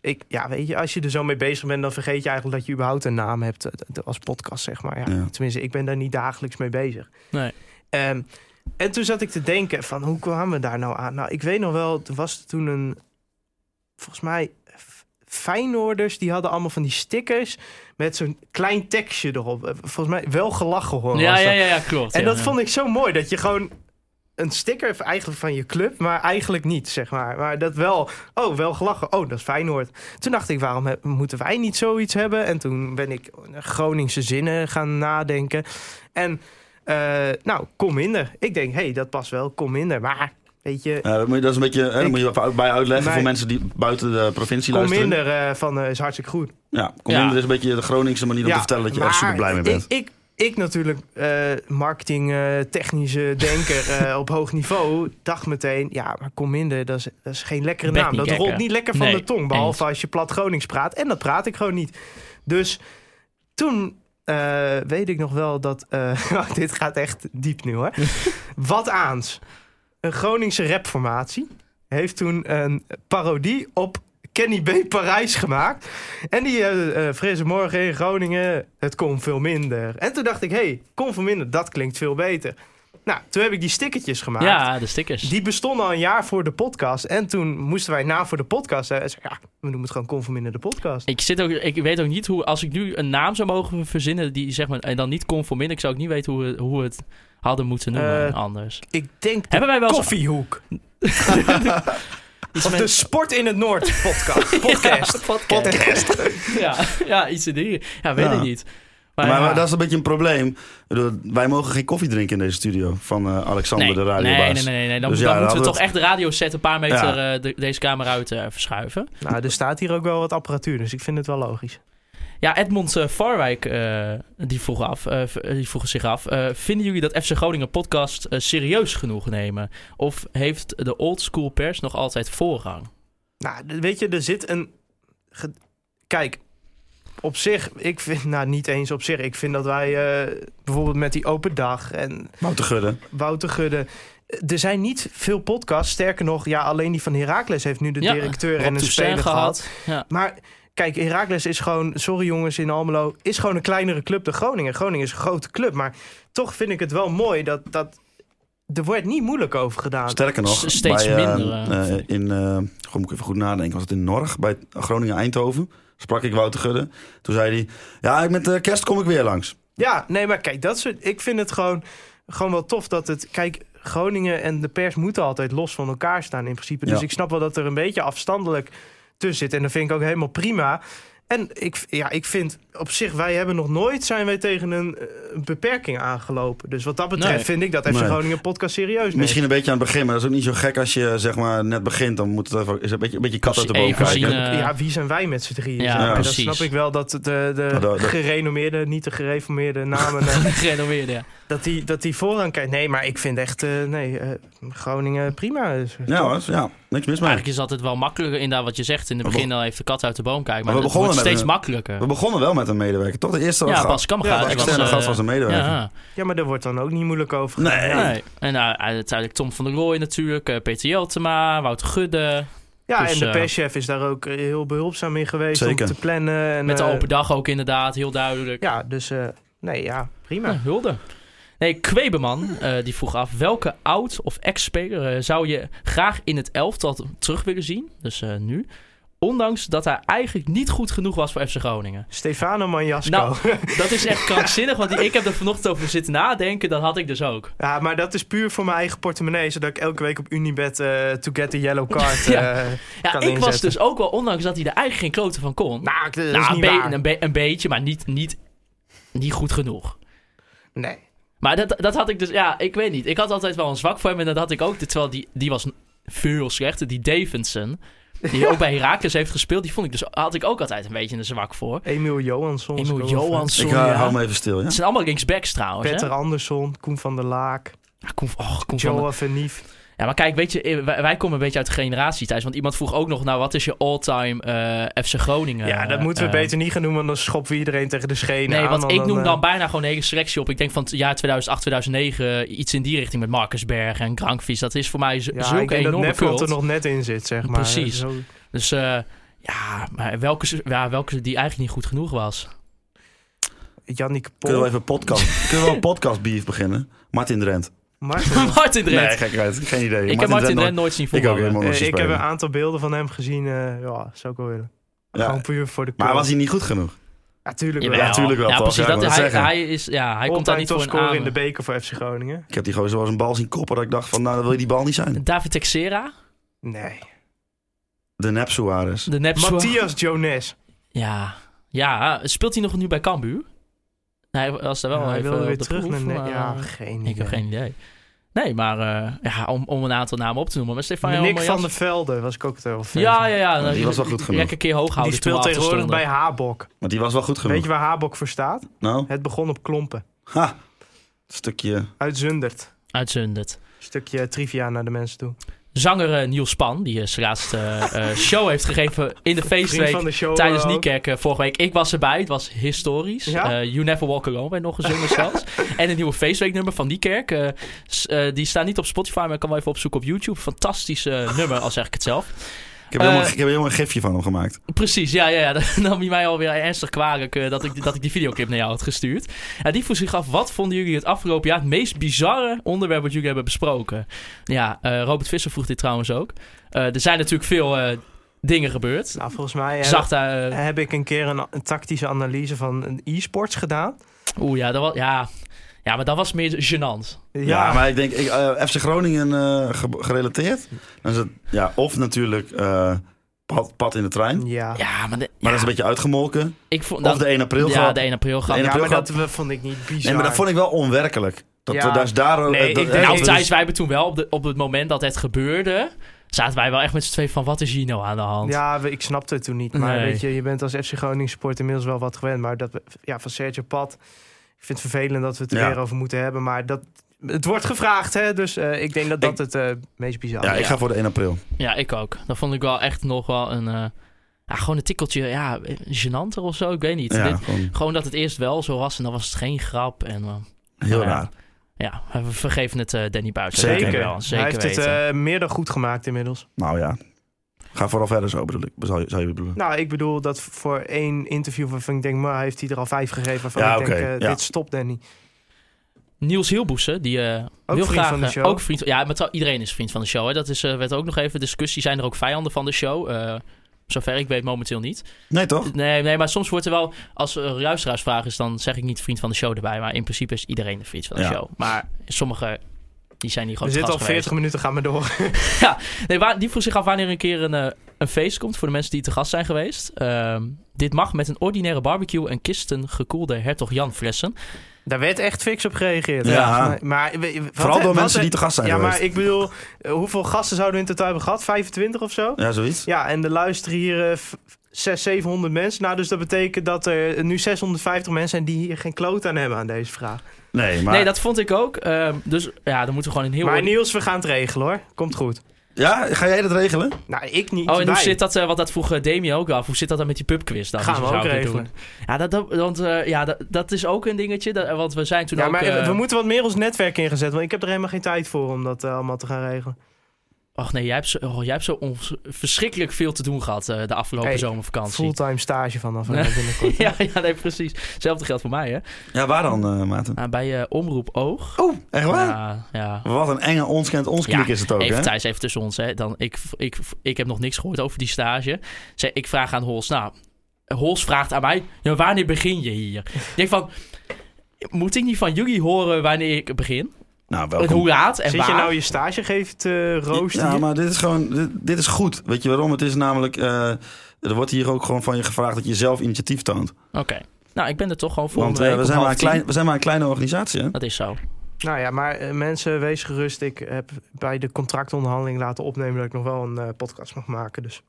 Ik, ja, weet je, als je er zo mee bezig bent, dan vergeet je eigenlijk dat je überhaupt een naam hebt eh, als podcast, zeg maar. Ja, Ja. Tenminste, ik ben daar niet dagelijks mee bezig. Nee. Ehm, en toen zat ik te denken van, hoe kwamen we daar nou aan? Nou, ik weet nog wel, er was toen een, volgens mij, Feyenoorders, die hadden allemaal van die stickers met zo'n klein tekstje erop. Eh, Volgens mij wel gelachen hoor. Ja, ja, ja, ja, klopt. En ja, dat ja. vond ik zo mooi, dat je gewoon een sticker eigenlijk van je club, maar eigenlijk niet, zeg maar. Maar dat wel, oh, wel gelachen. Oh, dat is Feyenoord. Toen dacht ik, waarom he- moeten wij niet zoiets hebben? En toen ben ik Groningse zinnen gaan nadenken. En, eh, nou, kom minder. Ik denk, hé, hey, dat past wel, kom minder. Maar, weet je, Eh, dat moet je- dat is een beetje, hè, dat moet je even bij uitleggen voor mensen die buiten de provincie kom luisteren. minder eh, van eh, is hartstikke goed. Ja, kom Ja. minder is een beetje de Groningse manier om te vertellen dat je er maar super blij mee bent. Ik, ik, ik natuurlijk, eh, marketing, eh, technische denker eh, op hoog niveau, dacht meteen, ja, maar kom minder, dat is, dat is geen lekkere naam. Dat lekker. rolt niet lekker van Nee, de tong, behalve eens. als je plat Gronings praat. En dat praat ik gewoon niet. Dus toen eh, weet ik nog wel dat, eh, dit gaat echt diep nu hoor. Wat aans, een Groningse rapformatie, heeft toen een parodie op Kenny B. Parijs gemaakt. En die uh, frisse morgen in Groningen, het kon veel minder. En toen dacht ik, hé, hey, kon veel minder, dat klinkt veel beter. Nou, toen heb ik die stickertjes gemaakt. Ja, de stickers. Die bestonden al een jaar voor de podcast. En toen moesten wij na voor de podcast. Hè, zei, ja, we noemen het gewoon Conforminder de podcast. Ik, zit ook, ik weet ook niet hoe, als ik nu een naam zou mogen verzinnen die zeg maar, en dan niet conforminder, ik zou ook niet weten hoe, hoe het hadden moeten noemen Eh, anders. Ik denk de Hebben wij wel koffiehoek. Of met- de Sport in het Noord podcast. podcast. podcast. ja, ja, iets in die. Ja, weet Ja. ik niet. Maar, ja. maar dat is een beetje een probleem. Wij mogen geen koffie drinken in deze studio van eh, Alexander, nee, de radiobaas. nee, nee, nee, nee. Dan, Dus dan ja, moeten we toch echt de radioset een paar meter Ja. eh, de- deze kamer uit eh, verschuiven. Nou, er staat hier ook wel wat apparatuur, dus ik vind het wel logisch. Ja, Edmond eh, Varwijk eh, die, vroeg af, eh, die vroeg zich af. eh, vinden jullie dat FC Groningen podcast serieus genoeg nemen? Of heeft de old school pers nog altijd voorrang? Nou, weet je, er zit een... ge- Kijk, op zich, ik vind... Nou, niet eens op zich. Ik vind dat wij eh, bijvoorbeeld met die open dag en Wouter Gudde. Wouter Gudde... Er zijn niet veel podcasts. Sterker nog, ja, alleen die van Heracles heeft nu de Ja, directeur en een speler gehad. Ja. Maar kijk, Heracles is gewoon... Sorry jongens in Almelo. Is gewoon een kleinere club dan Groningen. Groningen is een grote club. Maar toch vind ik het wel mooi dat... dat er wordt niet moeilijk over gedaan. Sterker nog, S- steeds bij, eh, minder, eh, eh, ik. in, eh goed, moet ik even goed nadenken. Was het in Norg, bij Groningen-Eindhoven? Sprak ik Wouter Gudde. Toen zei hij, ja, met de kerst kom ik weer langs. Ja, nee, maar kijk, dat soort, ik vind het gewoon, gewoon wel tof dat het... Kijk, Groningen en de pers moeten altijd los van elkaar staan in principe. Dus Ja. ik snap wel dat er een beetje afstandelijk zit. En dat vind ik ook helemaal prima. En ik, ja, ik vind op zich, wij hebben nog nooit zijn wij tegen een, eh, een beperking aangelopen. Dus wat dat betreft Nee. vind ik dat FC Nee. Groningen podcast serieus neemt. Misschien een beetje aan het begin, maar dat is ook niet zo gek als je zeg maar net begint. Dan moet het even, is een beetje, een beetje kat uit de boom Even kijken. zien, ja, wie zijn wij met z'n drieën? Ja. Dan snap ik wel dat de, de, Ja, dat- dat- gerenommeerde, niet de gereformeerde namen... eh, Gerenoveerd, ja. dat die, dat die voorrang krijgt. Nee, maar ik vind echt, eh, nee, Groningen prima. Dus, Ja ja, niks mis mee. Eigenlijk is het altijd wel makkelijker, inderdaad, wat je zegt. In het begin al heeft de kat uit de boom kijken. Maar, Maar we het wordt begonnen met steeds makkelijker. We begonnen wel met een medewerker, toch? De eerste Ja, was Bas Kammerga. Ja, de externe was, eh, gast was een medewerker. Ja, Ja, maar daar wordt dan ook niet moeilijk over Nee. nee. En nou, uiteindelijk Tom van der Rooij natuurlijk, eh, Peter Jeltema, Wouter Gudde. ja Dus, en de perschef is daar ook heel behulpzaam in geweest Zeker. om te plannen. En, Met de open dag ook inderdaad, heel duidelijk. Ja, dus eh, nee, ja, prima. Ja, hulde. Nee, Kwebeman, eh, die vroeg af... welke oud- of ex-speler zou je graag in het elftal terug willen zien? Dus eh, nu. Ondanks dat hij eigenlijk niet goed genoeg was voor FC Groningen. Stefano Manjasco. Nou, dat is echt krankzinnig, want die- ik heb er vanochtend over zitten nadenken. Dat had ik dus ook. ja, maar dat is puur voor mijn eigen portemonnee, zodat ik elke week op Unibet eh to get the yellow card Ja. eh, Ja, kan ik was dus ook wel, ondanks dat hij er eigenlijk geen kloten van kon... Nou, dat is nou, een, niet be- waar. een, be- een beetje, maar niet, niet, niet goed genoeg. Nee. Maar dat, dat had ik dus, ja, ik weet niet. Ik had altijd wel een zwak voor hem en dat had ik ook. Terwijl die, die was veel slechter. Die Davidson, die ook bij Herakles heeft gespeeld, die vond ik dus, had ik ook altijd een beetje een zwak voor. Emiel Johansson. vet. Johansson, Ik hou, ja. hou me even stil, ja? Het zijn allemaal linksbacks trouwens, Petter hè? Andersson, Koen van der Laak, Ja, Koen, oh, Koen van der-. Ja, maar kijk, weet je, eh, wij, wij komen een beetje uit de generatie thuis. Want iemand vroeg ook nog, nou, wat is je all-time eh, FC Groningen? Ja, dat moeten we eh, beter niet gaan noemen, want dan schoppen we iedereen tegen de schenen Nee, aan. want ik noem dan bijna gewoon een hele selectie op. Ik denk van het jaar 2008, 2009, iets in die richting met Marcus Berg en Grankvies. Dat is voor mij Ja, ik zulke denk dat enorme cult. er nog net in zit, zeg maar. Precies. Zo- Dus eh, ja, maar welke, ja, welke die eigenlijk niet goed genoeg was. Jannik Kunnen we Pol. even podcast, kunnen we een podcast beef beginnen? Martin Drent. Martin. Martin Drent. Nee, gekkigheid. Geen idee. ik heb Martin Drent nooit- nooit zien Ik ook voetballen. zien ik heb een aantal beelden van hem gezien. eh, ja, zou ik wel willen. Ja, Gewoon puur voor de Maar was hij niet goed genoeg? Ja, tuurlijk Jawel. wel. Ja, tuurlijk wel, Ja, toch? precies. Ja, ik dat, hij, zeggen. hij, is, ja, hij komt daar niet voor een topscorer in de beker voor FC Groningen. Ik heb die gozer wel eens een bal zien koppen dat ik dacht van, nou, dan wil je die bal niet zijn. David Texera, Nee. De Nep Suarez. de nep Matthias Jones. Ja. ja, speelt hij nog nu bij Cambuur? Nee, hij was daar wel Ja, hij even wilde weer de terug proef, naar... ja, geen Ik heb idee. geen idee. Nee, maar eh, ja, om, om een aantal namen op te noemen. Maar Stefan Nick van der Velde was ik ook wel fan Ja, van. ja, ja. Die was wel goed genoeg. Lekker een keer hoog houden. Die toen we speelt tegenwoordig bij. Habok. Want die was wel goed genoeg. Weet je waar Habok voor staat? Nou, Het begon op Klompen. ha. Een stukje... Uit Zundert. Uit Zundert. Stukje trivia naar de mensen toe. Zanger eh, Niels Span, die eh, zijn laatste eh, show heeft gegeven in de feestweek de tijdens. Niekerk vorige week. Ik was erbij, het was historisch. Ja? You Never Walk Alone werd nog gezongen zelfs. En een nieuwe feestweeknummer van Niekerk. eh, die staan niet op Spotify, maar ik kan wel even opzoeken op YouTube. Fantastisch nummer, al zeg ik het zelf. Heb, helemaal, Eh, ik heb helemaal een gifje van hem gemaakt. Precies, ja, ja, ja. Dan nam hij mij alweer ernstig kwalijk eh, dat, ik, dat ik die videoclip naar jou had gestuurd. Ja, die vroeg zich af, wat vonden jullie het afgelopen jaar het meest bizarre onderwerp wat jullie hebben besproken? Ja, eh, Robert Visser vroeg dit trouwens ook. Eh, er zijn natuurlijk veel eh, dingen gebeurd. Nou, volgens mij heb, Zag daar... eh, heb ik een keer een, een tactische analyse van een e-sports gedaan. Oeh, ja, dat was, ja, ja, maar dat was meer gênant. Ja, maar ik denk, ik, eh, FC Groningen eh, ge- gerelateerd. Dan is het, ja, of natuurlijk eh, pad, pad in de trein. Ja. Ja, maar, de, Maar ja, dat is een beetje uitgemolken. ik vond Of dat, de 1 april Ja, de 1 april 1 Ja, april maar dat vond ik niet bizar. Nee, maar dat vond ik wel onwerkelijk. Dat Ja. we daar is daar... Nee, ik Nou, dat Thijs, is- wij hebben toen wel op, de, op het moment dat het gebeurde... zaten wij wel echt met z'n twee van, wat is hier nou aan de hand? Ja, we- ik snapte het toen niet. Maar Nee. weet je, je bent als FC Groningen support inmiddels wel wat gewend. Maar dat, ja, van Sergio Pad, ik vind het vervelend dat we het er Ja. weer over moeten hebben. Maar dat, het wordt gevraagd, hè. Dus eh, ik denk dat dat het eh, meest bizar Ja, is. ik ga voor de 1 april. Ja, ik ook. Dat vond ik wel echt nog wel een... eh, ja, gewoon een tikkeltje, ja, gênanter of zo. Ik weet niet. Ja, Dit- gewoon gewoon dat het eerst wel zo was en dan was het geen grap. En, heel nou ja. raar. Ja, we vergeven het eh, Danny Buiten. Zeker. wel. Zeker Hij heeft weten. het eh, meer dan goed gemaakt inmiddels. Nou ja. Ga vooral verder zo, bedoel ik. Zou je, zou je bedoelen? Nou, ik bedoel dat voor één interview waarvan ik denk, maar heeft hij er al vijf gegeven. Waarvan Ja, ik denk, oké, eh, ja. dit stopt Danny. Niels Hielboesen, die eh, Ook wil vriend graag... van de eh, show. Ook vriend, ja, maar iedereen is vriend van de show. Hè. Dat is, eh, werd ook nog even discussie. Zijn er ook vijanden van de show? Eh, zover ik weet momenteel niet. Nee, toch? Nee, nee, maar soms wordt er wel... Als er luisteraarsvraag is, dan zeg ik niet vriend van de show erbij. Maar in principe is iedereen een vriend van de Ja. show. Maar sommige... Die zijn niet We gewoon te zitten al gast 40 geweest. minuten, gaan we door. Nee, waar, die vroeg zich af wanneer een keer een, eh, een feest komt voor de mensen die te gast zijn geweest. Ehm, dit mag met een ordinaire barbecue en kisten gekoelde Hertog Jan flessen. Daar werd echt fix op gereageerd. Ja. Maar, maar we- wat- Vooral door wat- mensen die te gast zijn Ja, geweest. maar ik bedoel, eh, hoeveel gasten zouden we in totaal hebben gehad? 25 of zo? Ja, zoiets. Ja, en er luisteren hier eh, 600, 700 mensen. Nou, dus dat betekent dat er nu 650 mensen zijn die hier geen kloot aan hebben aan deze vraag. Nee, maar... Nee, dat vond ik ook. Ehm, dus ja, dan moeten we gewoon een heel... maar Niels, we gaan het regelen hoor. Komt goed. Ja, ga jij dat regelen? Nou, ik niet. Oh, en hoe zit dat, eh, want dat vroeg eh, Demi ook af, hoe zit dat dan met die pubquiz dan? Gaan we ook regelen. doen. Ja, dat, dat, want, eh, ja dat, dat is ook een dingetje, dat, want we zijn toen Ja, ook... maar eh, we moeten wat meer ons netwerk ingezet. Want ik heb er helemaal geen tijd voor om dat eh, allemaal te gaan regelen. Och nee, jij hebt zo, oh, jij hebt zo verschrikkelijk veel te doen gehad eh, de afgelopen Hey, zomervakantie. Fulltime stage vanaf binnenkort. ja, ja, nee, precies. Hetzelfde geldt voor mij, hè. Ja, waar dan, eh Maarten? Nou, bij eh, Omroep Oog. Oh, echt waar? Ja, ja. Wat een enge ons kent ons Ja, klik is het ook, Even hè? Thijs, even tussen ons. Hè. Dan, ik, ik, ik heb nog niks gehoord over die stage. Zeg, ik vraag aan Hols. Nou, Hols vraagt aan mij: ja, wanneer begin je hier? ik denk van. Moet ik niet van jullie horen wanneer ik begin? Nou, En welkom. hoe laat en Zit waar? je nou je stage geeft eh rooster? Ja, hier? maar dit is gewoon... Dit, dit is goed. Weet je waarom? Het is namelijk... eh, er wordt hier ook gewoon van je gevraagd dat je zelf initiatief toont. Oké. Nou, ik ben er toch gewoon voor. Want eh, we, zijn maar een klein, we zijn maar een kleine organisatie, hè? Dat is zo. Nou ja, maar eh, mensen, wees gerust. Ik heb bij de contractonderhandeling laten opnemen dat ik nog wel een eh, podcast mag maken. Dus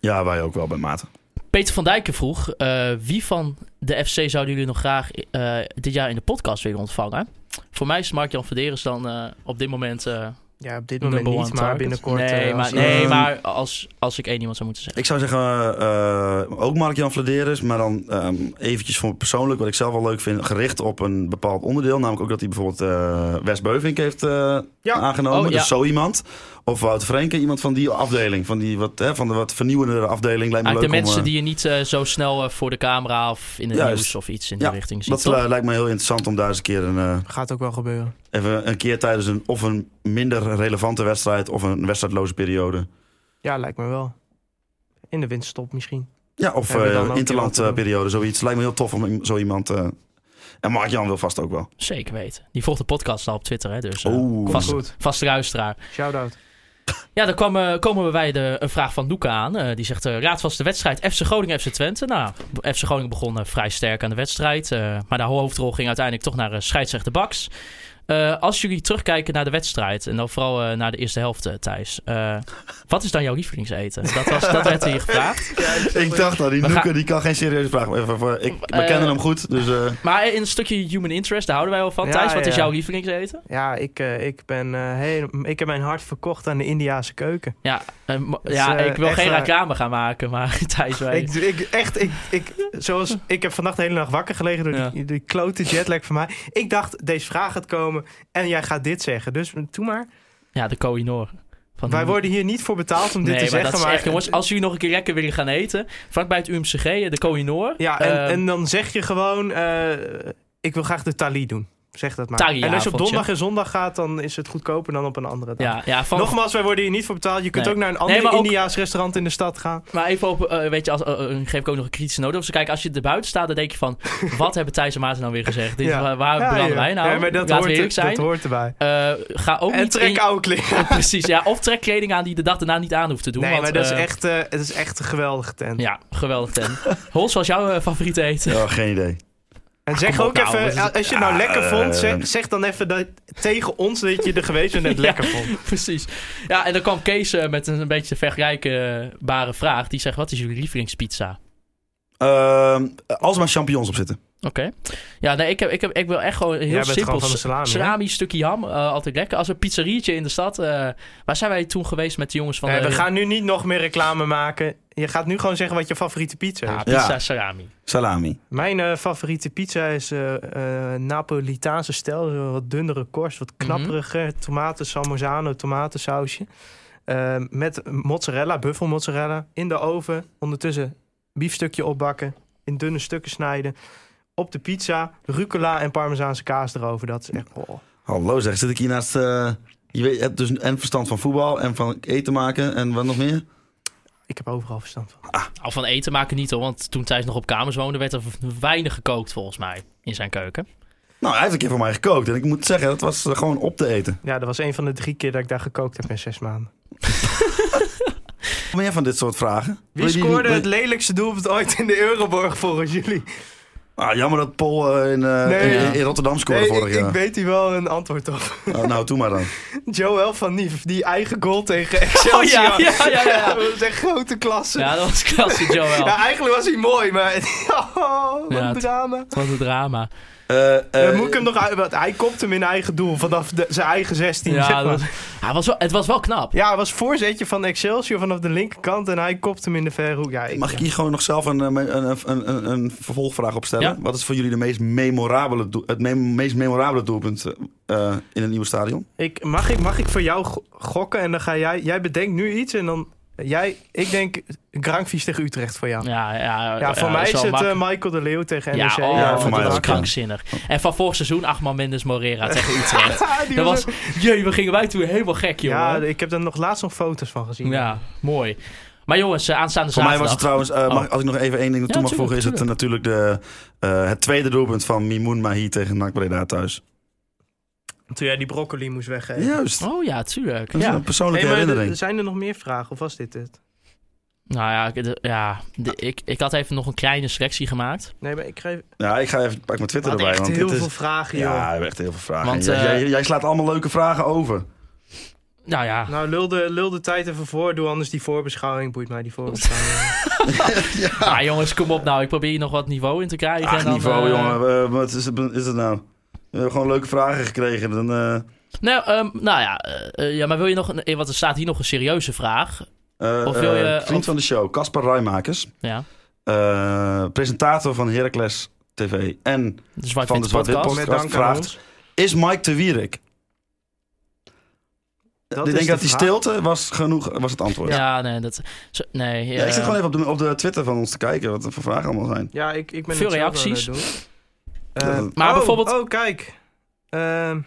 Ja, wij ook wel bij Maarten. Peter van Dijken vroeg: eh, wie van de FC zouden jullie nog graag eh, dit jaar in de podcast willen ontvangen? Voor mij is Mark-Jan Verderes dan eh, op dit moment. eh ja, op dit moment niet, maar binnenkort. Nee, eh, maar, als- nee eh, maar als, als ik één iemand zou moeten zeggen. Ik zou zeggen, eh, ook Mark-Jan Vladeris, maar dan ehm, eventjes voor me persoonlijk, wat ik zelf wel leuk vind, gericht op een bepaald onderdeel. Namelijk ook dat hij bijvoorbeeld eh Wes Beuvink heeft eh, Ja. aangenomen. Oh, ja. Dus zo iemand. Of Wouter Frenke, iemand van die afdeling, van, die wat, hè, van de wat vernieuwende afdeling. Lijkt me leuk de mensen om, eh, die je niet eh, zo snel eh, voor de camera of in het Juist. nieuws of iets in Ja, die richting ziet. Dat toch? lijkt me heel interessant om daar eens een keer een, eh, Gaat ook wel gebeuren. even een keer tijdens een of een minder relevante wedstrijd of een wedstrijdloze periode. Ja, lijkt me wel. In de winterstop misschien. Ja, of Hebben we dan uh, ook interland iemand te doen? periode, zoiets. Lijkt me heel tof om zo iemand. eh, en Mark-Jan wil vast ook wel. Zeker weten. Die volgt de podcast al op Twitter, hè? Dus eh, Oeh. vast, Goed. vaste luisteraar. Shout-out. Ja, dan eh, komen we bij de, een vraag van Doeka aan. Eh, die zegt, eh raad vast de wedstrijd FC Groningen FC Twente. Nou, FC Groningen begon vrij sterk aan de wedstrijd. maar de hoofdrol ging uiteindelijk toch naar uh, scheidsrechter Baks. Eh, als jullie terugkijken naar de wedstrijd, en dan vooral eh, naar de eerste helft, eh, Thijs. eh, wat is dan jouw lievelingseten? Dat, was, dat werd hier gevraagd. ik dacht al, die Noeke gaan- die kan geen serieuze vraag. maar Even, voor- ik, we kennen hem goed, dus eh, Maar in een stukje human interest, daar houden wij wel van. Ja, Thijs, wat is jouw lievelingseten? Ja, ik, eh, ik, ben, eh, heel, ik heb mijn hart verkocht aan de Indiase keuken. Ja, eh, ja ik wil geen reclame gaan maken, maar Thijs, wij... Ik, ik, echt, ik, ik, zoals, ik heb vannacht de hele nacht wakker gelegen door Ja. die, die klote jetlag van mij. Ik dacht, deze vraag gaat komen en jij gaat dit zeggen. Dus doe maar. Ja, de Koh-i-Noor. Van Wij worden hier niet voor betaald om dit nee, te maar zeggen. dat is echt, jongens, als jullie nog een keer lekker willen gaan eten, vlak bij het UMCG, de Koh-i-Noor. Ja, en, eh, en dan zeg je gewoon... eh, ik wil graag de Tali doen. Zeg dat maar. en als je op donderdag en zondag gaat, dan is het goedkoper dan op een andere dag. ja, ja, van, Nogmaals, wij worden hier niet voor betaald. Je kunt Nee. ook naar een ander Nee, ook- Indiaas restaurant in de stad gaan. Maar even op, eh, weet je, als, eh, eh, geef ik ook nog een kritische noot. Of ze kijken, als je er buiten staat, dan denk je van, wat hebben Thijs en Maarten nou weer gezegd? Dit, Ja. waar waar Ja, belanden ja. wij nou? Ja, maar dat hoort, dat hoort erbij. Eh, ga ook En niet trek in- oude. Precies, ja. Of trek kleding aan die de dag daarna niet aan hoeft te doen. Nee, want, maar dat is, echt, eh, het is echt een geweldige tent. Ja, geweldig tent. Hols, was jouw favoriete eten? Ja, geen idee. En zeg kom op ook nou, even, als je het nou Ja, lekker eh, vond, zeg, zeg dan even dat, tegen ons dat je er geweest bent en het Ja. lekker vond. Precies. Ja, en dan kwam Kees eh, met een, een beetje vergelijkbare vraag. Die zegt, wat is jullie lievelingspizza? Ehm, als er maar champignons op zitten. Oké. Ja, nee, ik, heb, ik, heb, ik wil echt gewoon heel Jij simpel. gewoon salami, salami, stukje ham, eh, altijd lekker. Als een pizzerietje in de stad. eh, waar zijn wij toen geweest met de jongens van Nee, de... we gaan nu niet nog meer reclame maken. Je gaat nu gewoon zeggen wat je favoriete pizza is. Ja, pizza Ja. salami. Salami. Mijn eh, favoriete pizza is eh eh, Napolitaanse stijl. Wat dunnere korst, wat Mhm. knapperiger. Tomaten, salmozano, tomatensausje. Eh, met mozzarella, buffelmozzarella. In de oven. Ondertussen biefstukje opbakken. In dunne stukken snijden. Op de pizza, rucola en parmezaanse kaas erover. Dat is echt... Oh. Hallo zeg, zit ik hier naast... eh, je weet, je hebt dus en verstand van voetbal en van eten maken en wat nog meer? Ik heb overal verstand van. Al van eten maken niet hoor, want toen Thijs nog op kamers woonde, werd er weinig gekookt volgens mij in zijn keuken. Nou, hij heeft een keer voor mij gekookt en ik moet zeggen, dat was eh, gewoon op te eten. Ja, dat was een van de drie keer dat ik daar gekookt heb in zes maanden. Meer van dit soort vragen. Wie scoorde het lelijkste doelpunt ooit in de Euroborg volgens jullie? Ah, jammer dat Paul eh, in, eh, Nee, in, ja. in Rotterdam scoorde Nee, vorig ik, ik jaar. weet hier wel een antwoord op. Oh, nou, doe maar dan. Joel van Nief, die eigen goal tegen Excelsior. Oh, ja, ja, ja, ja. dat was echt grote klasse. Ja. Ja, dat was klasse, Joel. eigenlijk was hij mooi, maar oh, wat Ja, een het- drama. Wat een drama. Eh, eh, moet ik hem nog uit, want hij kopt hem in eigen doel vanaf de- zijn eigen 16. Ja, zeg maar. dat was, hij was wel, het was wel knap. ja, het was voorzetje van Excelsior vanaf de linkerkant en hij kopt hem in de verre hoek. Ja, ik- Mag ik hier gewoon nog zelf een, eh, een, een, een, een vervolgvraag op stellen? Ja. Wat is voor jullie de meest memorabele doel, het me- meest memorabele doelpunt eh, in het nieuwe stadion? Ik, mag, ik, mag ik voor jou go- gokken en dan ga jij... Jij bedenkt nu iets en dan... Jij, ik denk Grankvies tegen Utrecht voor jou. Ja, ja, Ja, voor mij is het eh, Michael de Leeuw tegen ja, NEC. oh, Ja, voor mij dat ja. krankzinnig. En van vorig seizoen Achman Mendes Morera tegen Utrecht. Dat was, jee, we gingen wij toen helemaal gek, jongen. ja, Ja, ik heb er nog laatst nog foto's van gezien. mooi. Maar jongens, eh, aanstaande Voor mij zaterdag. was het trouwens, eh, mag, Oh. als ik nog even één ding toe Ja, mag voegen, is het natuurlijk de, eh, het tweede doelpunt van Mimoun Mahi tegen NAC Breda thuis. Toen jij die broccoli moest weggeven. Juist. Oh ja, tuurlijk. Dat is Ja. een persoonlijke Hey, maar herinnering. er- zijn er nog meer vragen of was dit het? Nou ja, ik, de- ja de- ik, ik had even nog een kleine selectie gemaakt. Nee, maar ik kreeg Ja, ik ga even pak mijn Twitter erbij. echt Want heel dit veel is, vragen, ja, joh. we hebben echt heel veel vragen. Want, jij, eh, jij, jij slaat allemaal leuke vragen over. Nou ja, Nou, lul de, lul de tijd even voor. Doe anders die voorbeschouwing. Boeit mij die voorbeschouwing. Ah, jongens, kom op nou. Ik probeer hier nog wat niveau in te krijgen. Ach, en dan, niveau, eh, jongen. Eh, wat is het, is het nou? We hebben gewoon leuke vragen gekregen. Dan, eh, Nou, ehm, nou ja, eh, eh, ja, maar wil je nog... Een, want er staat hier nog een serieuze vraag. Of wil je- vriend of- van de show, Caspar Rijmakers. Ja, eh, presentator van Heracles TV en de Zwart Van de Zwart-Wit podcast. Podcast vraagt- is Mike de Wierik. Dat ik denk de dat die stilte was genoeg, was het antwoord. Ja. Ja, nee, dat... Zo, nee, ik eh, zit gewoon even op de, op de Twitter van ons te kijken wat er voor vragen allemaal zijn. Ja, ik, ik ben Veel reacties. Eh, maar oh, bijvoorbeeld- Oh, kijk. Ehm,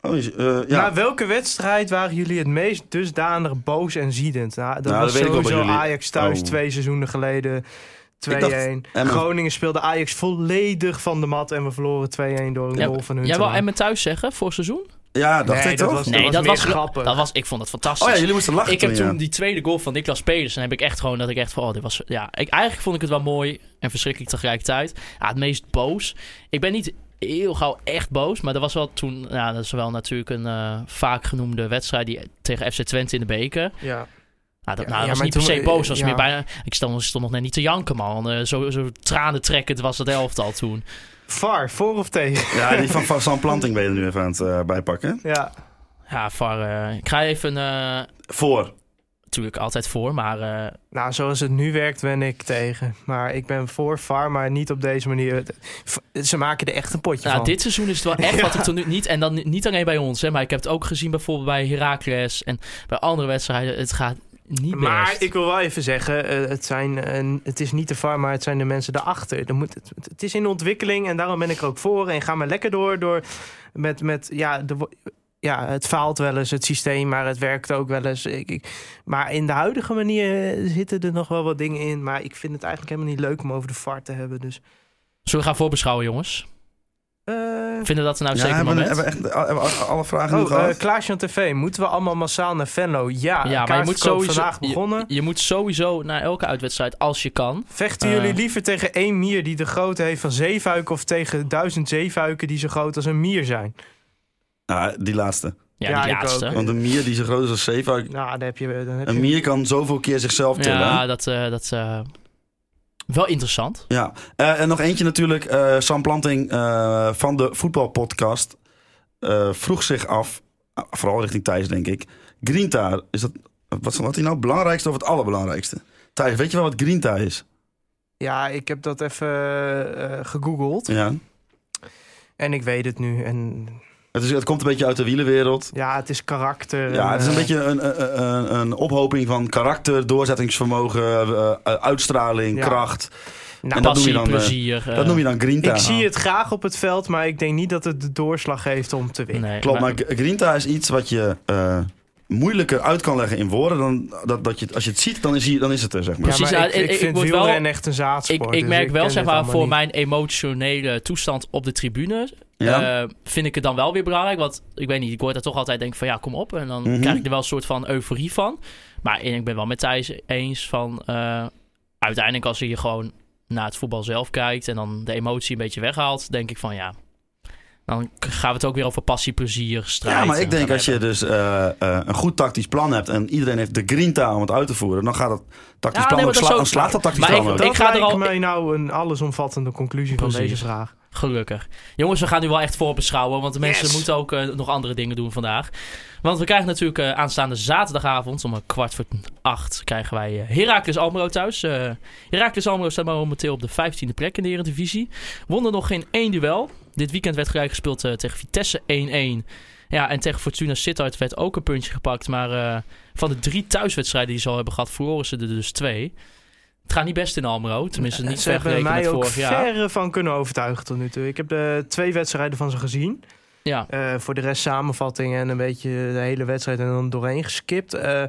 Oh, eh, ja. Na welke wedstrijd waren jullie het meest dusdanig boos en ziedend? Nou, dat Nou, was dat sowieso jullie. Ajax thuis Oh. twee seizoenen geleden. 2-1. dacht Emmen. Groningen speelde Ajax volledig van de mat en we verloren 2-1 door een Ja, goal van hun. Jij wil. Emmen thuis zeggen voor seizoen? Ja, dacht Nee, ik dat toch? was- Nee, dat was, grappig. dat was... Ik vond het fantastisch. Oh ja, jullie moesten lachen ik heb toen, ja. die tweede goal van Niklas Pedersen... heb ik echt gewoon dat ik echt van... Oh, dit was... Ja, ik, eigenlijk vond ik het wel mooi en verschrikkelijk tegelijkertijd. Ja, het meest boos. Ik ben niet heel gauw echt boos. Maar er was wel toen... Ja, dat is wel natuurlijk een eh, vaak genoemde wedstrijd... Die, tegen FC Twente in de beker. Ja. Nou, dat, Ja, nou, dat ja, was maar niet per se boos. was ja. meer bijna, ik stond, stond nog net niet te janken, man. Eh, zo, zo tranentrekkend was het elftal toen. VAR, voor of tegen? Ja, die van, van Sam Planting ben je er nu even aan het eh, bijpakken. Ja. Ja, VAR. eh, ik ga even... eh, Voor. natuurlijk altijd voor, maar eh, Nou, zoals het nu werkt, ben ik tegen. Maar ik ben voor VAR, maar niet op deze manier. Ze maken er echt een potje nou, van. dit seizoen is het wel echt wat ik tot nu niet. En dan niet alleen bij ons, hè, maar ik heb het ook gezien bijvoorbeeld bij Heracles en bij andere wedstrijden. Het gaat niet Maar best. ik wil wel even zeggen, eh, het, zijn, eh, het is niet de VAR, maar het zijn de mensen daarachter. Er moet, het, het is in ontwikkeling en daarom ben ik er ook voor. En ga maar lekker door, door met, met ja, de, ja, het faalt wel eens, het systeem, maar het werkt ook wel eens. Ik, ik, maar in de huidige manier eh, zitten er nog wel wat dingen in. Maar ik vind het eigenlijk helemaal niet leuk om over de VAR te hebben. Dus, Zullen we gaan voorbeschouwen, jongens? Eh, Vinden dat nou Ja, zeker hebben, we- moment? hebben we echt hebben we alle vragen nu Oh, gehad? eh Klaasje aan TV. Moeten we allemaal massaal naar Venlo? Ja, ja, maar je moet sowieso. vandaag begonnen. Je, je moet sowieso naar elke uitwedstrijd als je kan. Vechten Eh. jullie liever tegen één mier die de grootte heeft van zeefuiken... of tegen duizend zeefuiken die zo groot als een mier zijn? Nou, die laatste. Ja, Ja, die laatste. ook. Want een mier die zo groot is als zeefuik... Nou, dan heb je... Dan heb Een je... mier kan zoveel keer zichzelf tillen. Ja, dat, eh, dat eh, wel interessant. Ja, Eh, en nog eentje natuurlijk. eh, Sam Planting eh, van de voetbalpodcast eh, vroeg zich af, ah, vooral richting Thijs denk ik. Grinta, is dat, wat, is die nou het belangrijkste of het allerbelangrijkste? Thijs, weet je wel wat Grinta is? Ja, ik heb dat even eh, gegoogeld. Ja. En ik weet het nu. En Het, is, het komt een beetje uit de wielenwereld. ja, het is karakter. Ja, het is een beetje een, een, een, een ophoping van karakter, doorzettingsvermogen, eh, eh, uitstraling, Ja. kracht. nou, en dat noem je Passie, dan, eh, plezier. Dat noem je dan Grinta. Ik zie het graag op het veld, maar ik denk niet dat het de doorslag heeft om te winnen. nee, Klopt, maar Grinta is iets wat je eh, moeilijker uit kan leggen in woorden. Dan dat, dat je, als je het ziet, dan is, hij- dan is het er, zeg maar. Ja, ik, ik- ik ik vind word wel- echt een ik, zaadsport. ik dus merk wel, zeg maar, voor niet. mijn emotionele toestand op de tribune... Ja? eh, vind ik het dan wel weer belangrijk. Want ik weet niet, ik word er toch altijd denk van ja, kom op. En dan Mhm. krijg ik er wel een soort van euforie van. Maar ik ben wel met Thijs eens van... eh, uiteindelijk als je hier gewoon naar het voetbal zelf kijkt... en dan de emotie een beetje weghaalt... denk ik van ja... Dan gaan we het ook weer over passie, plezier, strijd. Ja, maar ik denk als je dus eh, eh, een goed tactisch plan hebt en iedereen heeft de grinta om het uit te voeren, dan gaat dat tactisch Ja, plan nee, ook sla- dan slaat dat tactisch Maar plan ik- ook. Dat ik ga er al- mij nou een allesomvattende conclusie van deze vraag. Gelukkig. Jongens, we gaan nu wel echt voorbeschouwen, want de mensen Yes. moeten ook eh, nog andere dingen doen vandaag. Want we krijgen natuurlijk aanstaande zaterdagavond om een kwart voor acht krijgen wij eh, Heracles Almelo thuis. Eh Heracles Almelo staat momenteel op de 15e plek in de Eredivisie. Wonnen nog geen één duel. Dit weekend werd gelijk gespeeld eh, tegen Vitesse 1-1. Ja, en tegen Fortuna Sittard werd ook een puntje gepakt. Maar eh, van de drie thuiswedstrijden die ze al hebben gehad, verloren ze er dus twee. Het gaat niet best in Almelo. Tenminste, niet Ze hebben mij ook verre van kunnen overtuigen tot nu toe. Ik heb de twee wedstrijden van ze gezien. Ja, Eh, voor de rest samenvattingen en een beetje de hele wedstrijd en dan doorheen geskipt. Eh,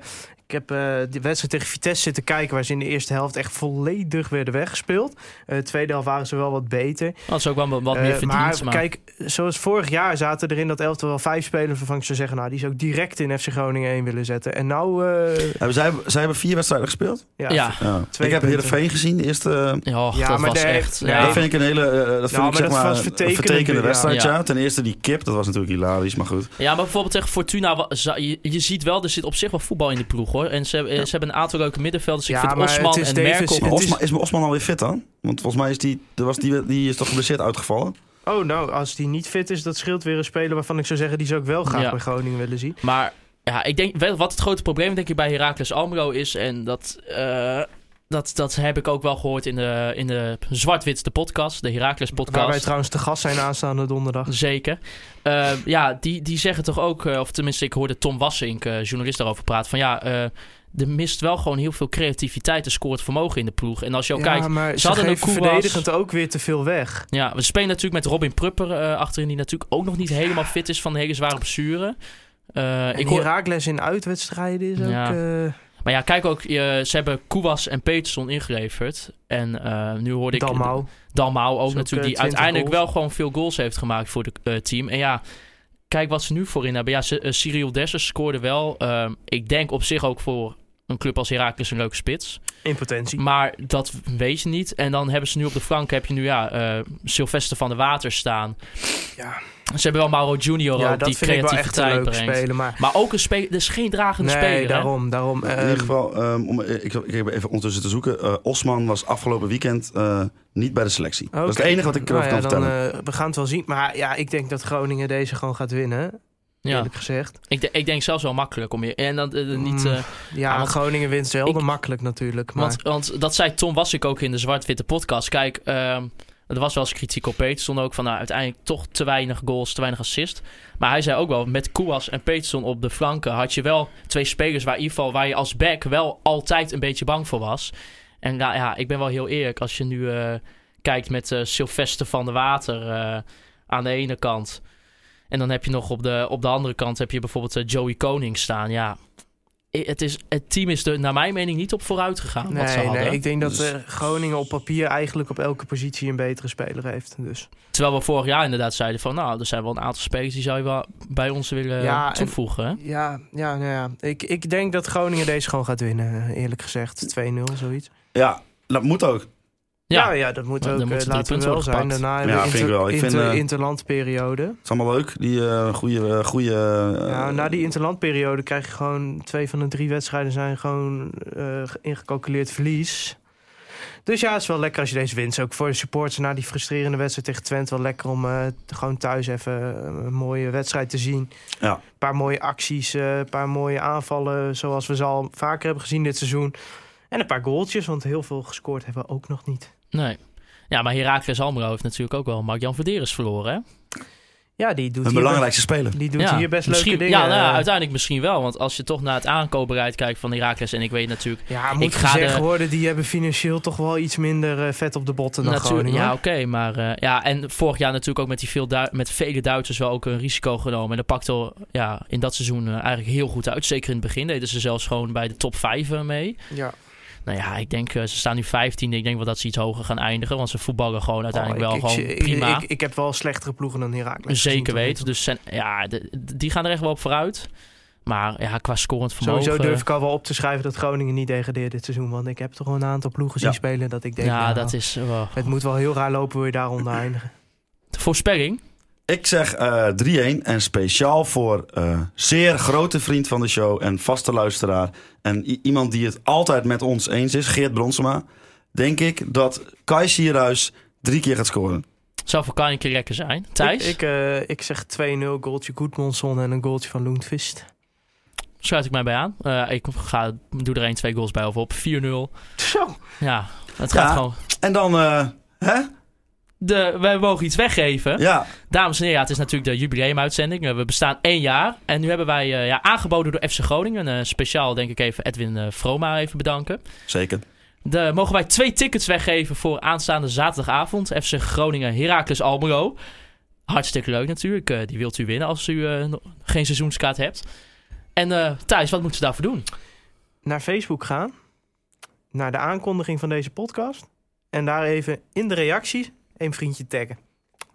ik heb eh de wedstrijd tegen Vitesse zitten kijken... waar ze in de eerste helft echt volledig werden weggespeeld. Eh de tweede helft waren ze wel wat beter. dat is ook wel wat Eh, meer verdiend. maar, maar kijk, zoals vorig jaar zaten er in dat elftal wel vijf spelers... waarvan ik zou zeggen, nou, die zou ik direct in FC Groningen 1 willen zetten. En nou, eh, Hebben zij, zij hebben vier wedstrijden gespeeld. ja, ja, Ja. Twee ik heb. Heerenveen gezien, de eerste. Ja, dat maar was echt... nee, ja. Dat vind ik een hele, dat vind ik zeg dat maar was een vertekend, vertekende ja. wedstrijd. Ja. Ja. Ten eerste die kip, dat was natuurlijk hilarisch, maar goed. Ja, maar bijvoorbeeld tegen Fortuna, je, je ziet wel, er zit op zich wel voetbal in de ploeg hoor. En ze, hebben- ze hebben een aantal leuke middenvelders. Ik Ja, vind maar Osman het is en Davis- Merkel... Maar Het is- Osman, is Osman alweer fit dan? Want volgens mij is die, er was die, die is toch geblesseerd uitgevallen. Oh, nou, als die niet fit is, dat scheelt weer een speler waarvan ik zou zeggen... die zou ik wel graag Ja. bij Groningen willen zien. Maar ja, ik denk wel wat het grote probleem denk ik bij Heracles Almelo is. En dat, eh, dat, dat heb ik ook wel gehoord in de, in de Zwart-Wit, de podcast. De Heracles Waar wij podcast. trouwens te gast zijn aanstaande donderdag. Zeker. Eh, ja, die, die zeggen toch ook, eh, of tenminste ik hoorde Tom Wassink, eh, journalist, daarover praten. Van ja, er mist wel gewoon heel veel creativiteit en scoort vermogen in de ploeg. En als je ook kijkt, maar ze hadden een verdedigend ook weer te veel weg. Ja, we spelen natuurlijk met Robin Prupper achterin, die natuurlijk ook nog niet helemaal fit is van de hele zware blessure. Eh, En ik hoor, Heracles in uitwedstrijden is ook... Ja. eh, maar ja, kijk ook, eh, ze hebben Koewas en Peterson ingeleverd. En eh, nu hoorde ik Dalmau. Dalmau ook ook, natuurlijk, die eh, 20 uiteindelijk goals. wel gewoon veel goals heeft gemaakt voor het team. En ja, kijk wat ze nu voorin hebben. Ja, ze- eh, Cyril Dessers scoorde wel. Ik denk op zich ook voor een club als Heracles een leuke spits. In potentie. Maar dat weet je niet. En dan hebben ze nu op de flank heb je nu ja, eh, Sylvester van der Water staan. Ja, Ze hebben wel Mauro Junior ja ook, die creativiteit brengt. speler. Maar Maar ook een speler, dus geen dragende nee, speler. hè? daarom. daarom in ehm, ieder geval, ehm, om, ik, ik heb even ondertussen te zoeken. Eh, Osman was afgelopen weekend eh, niet bij de selectie. Dat is het enige wat ik Nou erover ja, kan dan, vertellen. eh, we gaan het wel zien. Maar ja, ik denk dat Groningen deze gewoon gaat winnen. Ja. eerlijk gezegd. Ik, de- ik denk zelfs wel makkelijk om je. En dan eh, niet. Mm, eh, Ja, want Groningen wint zelden ik- makkelijk natuurlijk. Maar want, want dat zei Tom was ik ook in de Zwart-Witte podcast. Kijk, ehm, er was wel eens kritiek op Peterson ook. Van nou, uiteindelijk toch te weinig goals, te weinig assist. Maar hij zei ook wel, met Kouas en Peterson op de flanken had je wel twee spelers waar, in geval, waar je als back wel altijd een beetje bang voor was. En ja, ja ik ben wel heel eerlijk. Als je nu eh, kijkt met eh Sylvester van der Water eh, aan de ene kant. En dan heb je nog op de, op de andere kant heb je bijvoorbeeld Joey Koning staan. Ja, het, is, het team is er naar mijn mening niet op vooruit gegaan. wat ze nee, hadden. nee, ik denk dat Dus- eh, Groningen op papier eigenlijk op elke positie een betere speler heeft. Dus. Terwijl we vorig jaar inderdaad zeiden van... nou, er zijn wel een aantal spelers die zou je wel bij ons willen Ja, en- toevoegen. hè? Ja, ja, nou ja. Ik, ik denk dat Groningen deze gewoon gaat winnen, eerlijk gezegd. 2-0, zoiets. Ja, dat moet ook. Ja, ja, dat moet ook, eh, laten we wel zijn. Daarna Ja, vind ik wel. Ik vind, inter- eh, interlandperiode. Het is allemaal leuk, die eh goede... goede Ja, na die interlandperiode krijg je gewoon... twee van de drie wedstrijden zijn gewoon eh, ingecalculeerd verlies. Dus ja, het is wel lekker als je deze wint. Ook voor de supporters na die frustrerende wedstrijd tegen Twente... wel lekker om eh, gewoon thuis even een mooie wedstrijd te zien. Ja. Een paar mooie acties, eh, een paar mooie aanvallen... zoals we ze al vaker hebben gezien dit seizoen. En een paar goaltjes, want heel veel gescoord hebben we ook nog niet. Nee. Ja, maar Heracles Almelo heeft natuurlijk ook wel Mark-Jan Verderes verloren, hè? Ja, die doet, hun hier, belangrijkste speler. die doet ja, hier best leuke dingen. Ja, nou, ja, Eh, uiteindelijk misschien wel. Want als je toch naar het aankoopbereid kijkt van Heracles... en ik weet natuurlijk... Ja, moet Ik ga gezegd de- worden, die hebben financieel toch wel iets minder eh, vet op de botten dan natuurlijk Groningen. ja, oké. maar eh, ja, en vorig jaar natuurlijk ook met, die veel Du- met vele Duitsers wel ook een risico genomen. En dat pakte al, ja, in dat seizoen eigenlijk heel goed uit. Zeker in het begin deden ze zelfs gewoon bij de top 5 mee. Ja. Nou ja, ik denk, eh, ze staan nu 15. Ik denk wel dat ze iets hoger gaan eindigen. Want ze voetballen gewoon uiteindelijk Oh, wel ik, gewoon ik, prima. Ik, ik, heb wel slechtere ploegen dan Heracles. gezien Zeker weten. Dus zijn, ja, de- die gaan er echt wel op vooruit. Maar ja, qua scorend vermogen... Sowieso durf ik al wel op te schrijven dat Groningen niet degradeert dit seizoen. Want ik heb toch wel een aantal ploegen zien spelen dat ik denk... Ja, nou, dat is... eh, wel- Het moet wel heel raar lopen, wil je daaronder eindigen. Voorspelling? Ik zeg eh 3-1 en speciaal voor eh, zeer grote vriend van de show en vaste luisteraar. En iemand die het altijd met ons eens is, Geert Bronsema. Denk ik dat Kai Sierhuis drie keer gaat scoren. Zou voor Kai een keer lekker zijn. Thijs? Ik, ik, eh, ik zeg 2-0, goaltje Goedmonson en een goaltje van Loentvist. Sluit ik mij bij aan. Eh, ik ga, doe er 1, 2 goals bij of op. 4-0. Zo. Ja, het Ja. gaat gewoon... En dan, eh, hè? De, wij mogen iets weggeven. Ja, Dames en heren, ja, het is natuurlijk de jubileumuitzending. Eh, We bestaan één jaar. En nu hebben wij eh, ja, aangeboden door FC Groningen. eh, speciaal denk ik even Edwin eh, Vroma even bedanken. zeker. De, mogen wij twee tickets weggeven voor aanstaande zaterdagavond. FC Groningen Heracles Almelo. Hartstikke leuk natuurlijk. Eh, die wilt u winnen als u eh, geen seizoenskaart hebt. En eh Thijs, wat moeten ze daarvoor doen? Naar Facebook gaan. Naar de aankondiging van deze podcast. En daar even in de reacties een vriendje taggen.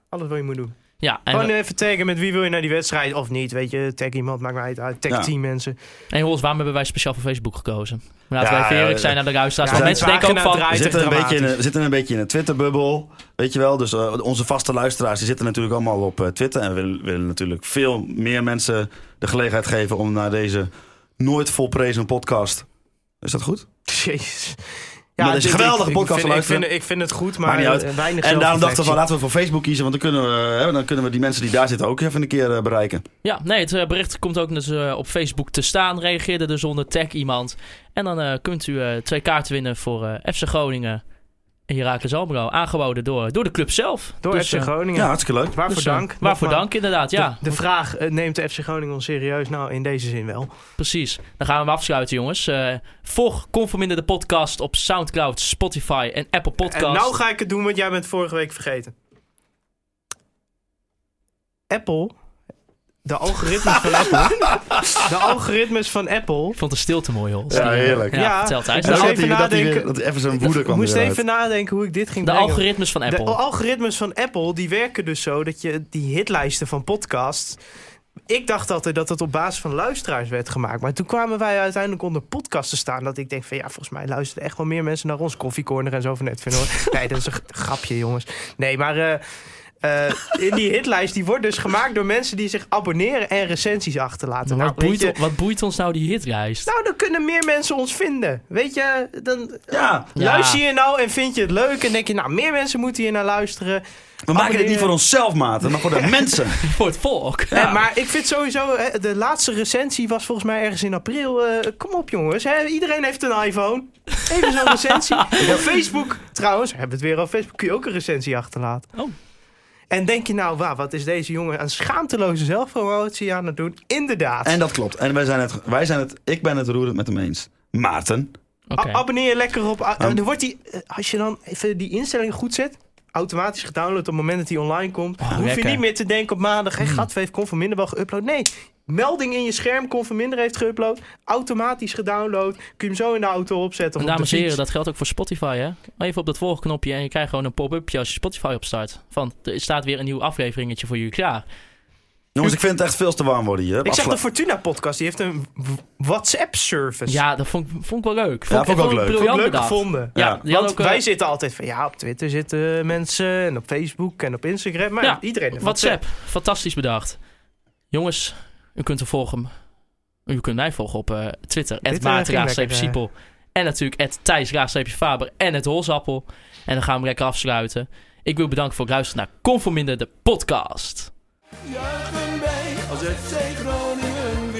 Alles wat je moet doen. Ja, en, Gewoon even taggen met wie wil je naar die wedstrijd of niet. Weet je, tag iemand, maakt mij uit. Tag Ja. tien mensen. en Hols, waarom hebben wij speciaal voor Facebook gekozen? Laten Ja, wij even eerlijk zijn naar de luisteraars. ja, mensen denken ook van... We zitten een, beetje in, we zitten een beetje in een Twitter-bubbel. Weet je wel? Dus eh, onze vaste luisteraars die zitten natuurlijk allemaal op eh, Twitter. En we willen, willen natuurlijk veel meer mensen de gelegenheid geven om naar deze nooit volprezen podcast. Is dat goed? Jezus. Maar deze dit- geweldige ik, podcast ik, vind, ik, vind, ik vind het goed, maar niet uit. eh, weinig En daarom dachten we van laten we voor Facebook kiezen. Want dan kunnen we, hè, dan kunnen we die mensen die daar zitten ook even een keer eh, bereiken. Ja, nee, het eh, bericht komt ook dus, eh, op Facebook te staan. Reageer er dus onder, tag iemand. En dan eh, kunt u eh, twee kaarten winnen voor eh, FC Groningen en Heracles Almelo. Aangeboden door, door de club zelf. Door Dus, FC eh, Groningen. Ja, hartstikke leuk. Waarvoor dus, eh, dank. Waarvoor dank, inderdaad. Ja, De, de vraag, eh, neemt de FC Groningen ons serieus? Nou, in deze zin wel. precies. Dan gaan we hem afsluiten, jongens. Eh, volg Conforminder de podcast op Soundcloud, Spotify en Apple Podcasts. En nou ga ik het doen wat jij bent vorige week vergeten. Apple, de algoritmes van Apple, de algoritmes van Apple. Ik vond de stilte mooi, Hols. Ja, heerlijk. Ja, Ja. De, even hij, dat, hij nadenken. dat even zijn woede Ik kwam moest eruit. even nadenken hoe ik dit ging de brengen. algoritmes van De Apple. algoritmes van Apple die werken dus zo dat je die hitlijsten van podcasts. Ik dacht altijd dat het op basis van luisteraars werd gemaakt. Maar toen kwamen wij uiteindelijk onder podcast te staan. Dat ik denk van ja, volgens mij luisteren echt wel meer mensen naar ons koffiecorner en zo van net. Vinden, hoor. Nee, dat is een grapje, jongens. Nee, maar eh, eh, in die hitlijst, die wordt dus gemaakt door mensen die zich abonneren en recensies achterlaten. Nou, wat, boeit, je, wat boeit ons nou die hitlijst? nou, dan kunnen meer mensen ons vinden. Weet je, dan Ja, Ja. luister je nou en vind je het leuk en denk je, nou, meer mensen moeten hier naar luisteren. we maken dit niet voor onszelf, maten, maar voor de mensen. Voor het volk. Eh, maar ik vind sowieso, hè, de laatste recensie was volgens mij ergens in april. Eh, kom op jongens, hè, iedereen heeft een iPhone. Even zo'n recensie. Op Facebook trouwens, we hebben het weer op Facebook, kun je ook een recensie achterlaten. Oh. En denk je nou, wauw, wat is deze jongen aan schaamteloze zelfpromotie aan het doen? Inderdaad. En dat klopt. En wij zijn het, wij zijn het, ik ben het roerend met hem eens. Maarten. Abonneer je lekker op. Um. dan wordt die, eh, als je dan even die instellingen goed zet, automatisch gedownload op het moment dat hij online komt. Oh, hoef lekker. je niet meer te denken op maandag, hey. Gatve heeft Conforminder wel geüpload. Nee, melding in je scherm, Conforminder heeft geüpload. Automatisch gedownload. Kun je hem zo in de auto opzetten. En dames en heren, dat geldt ook voor Spotify, hè? Even op dat volgknopje en je krijgt gewoon een pop-upje als je Spotify opstart. Van, er staat weer een nieuw afleveringetje voor jullie klaar. Jongens, ik vind het echt veel te warm worden hier. Ik zag de Fortuna-podcast, die heeft een WhatsApp-service. Ja, dat vond, ik- vond ik wel leuk. Ja, vond ik ook leuk. Vond ik leuk bedacht. gevonden. Ja, Want ook, eh, wij zitten altijd van, ja, op Twitter zitten mensen en op Facebook en op Instagram. Maar Ja, iedereen heeft WhatsApp. Fantastisch bedacht. Jongens, u kunt volgen. U kunt mij volgen op eh, Twitter. Dit, Het eh, Maarten ging Raagstreepje lekker, eh. Siepel. En natuurlijk het Thijs Raagstreepje Faber en het Holzappel. En dan gaan we lekker afsluiten. Ik wil bedanken voor het luisteren naar Conforminder, de podcast. Juichen wij als FC Groningen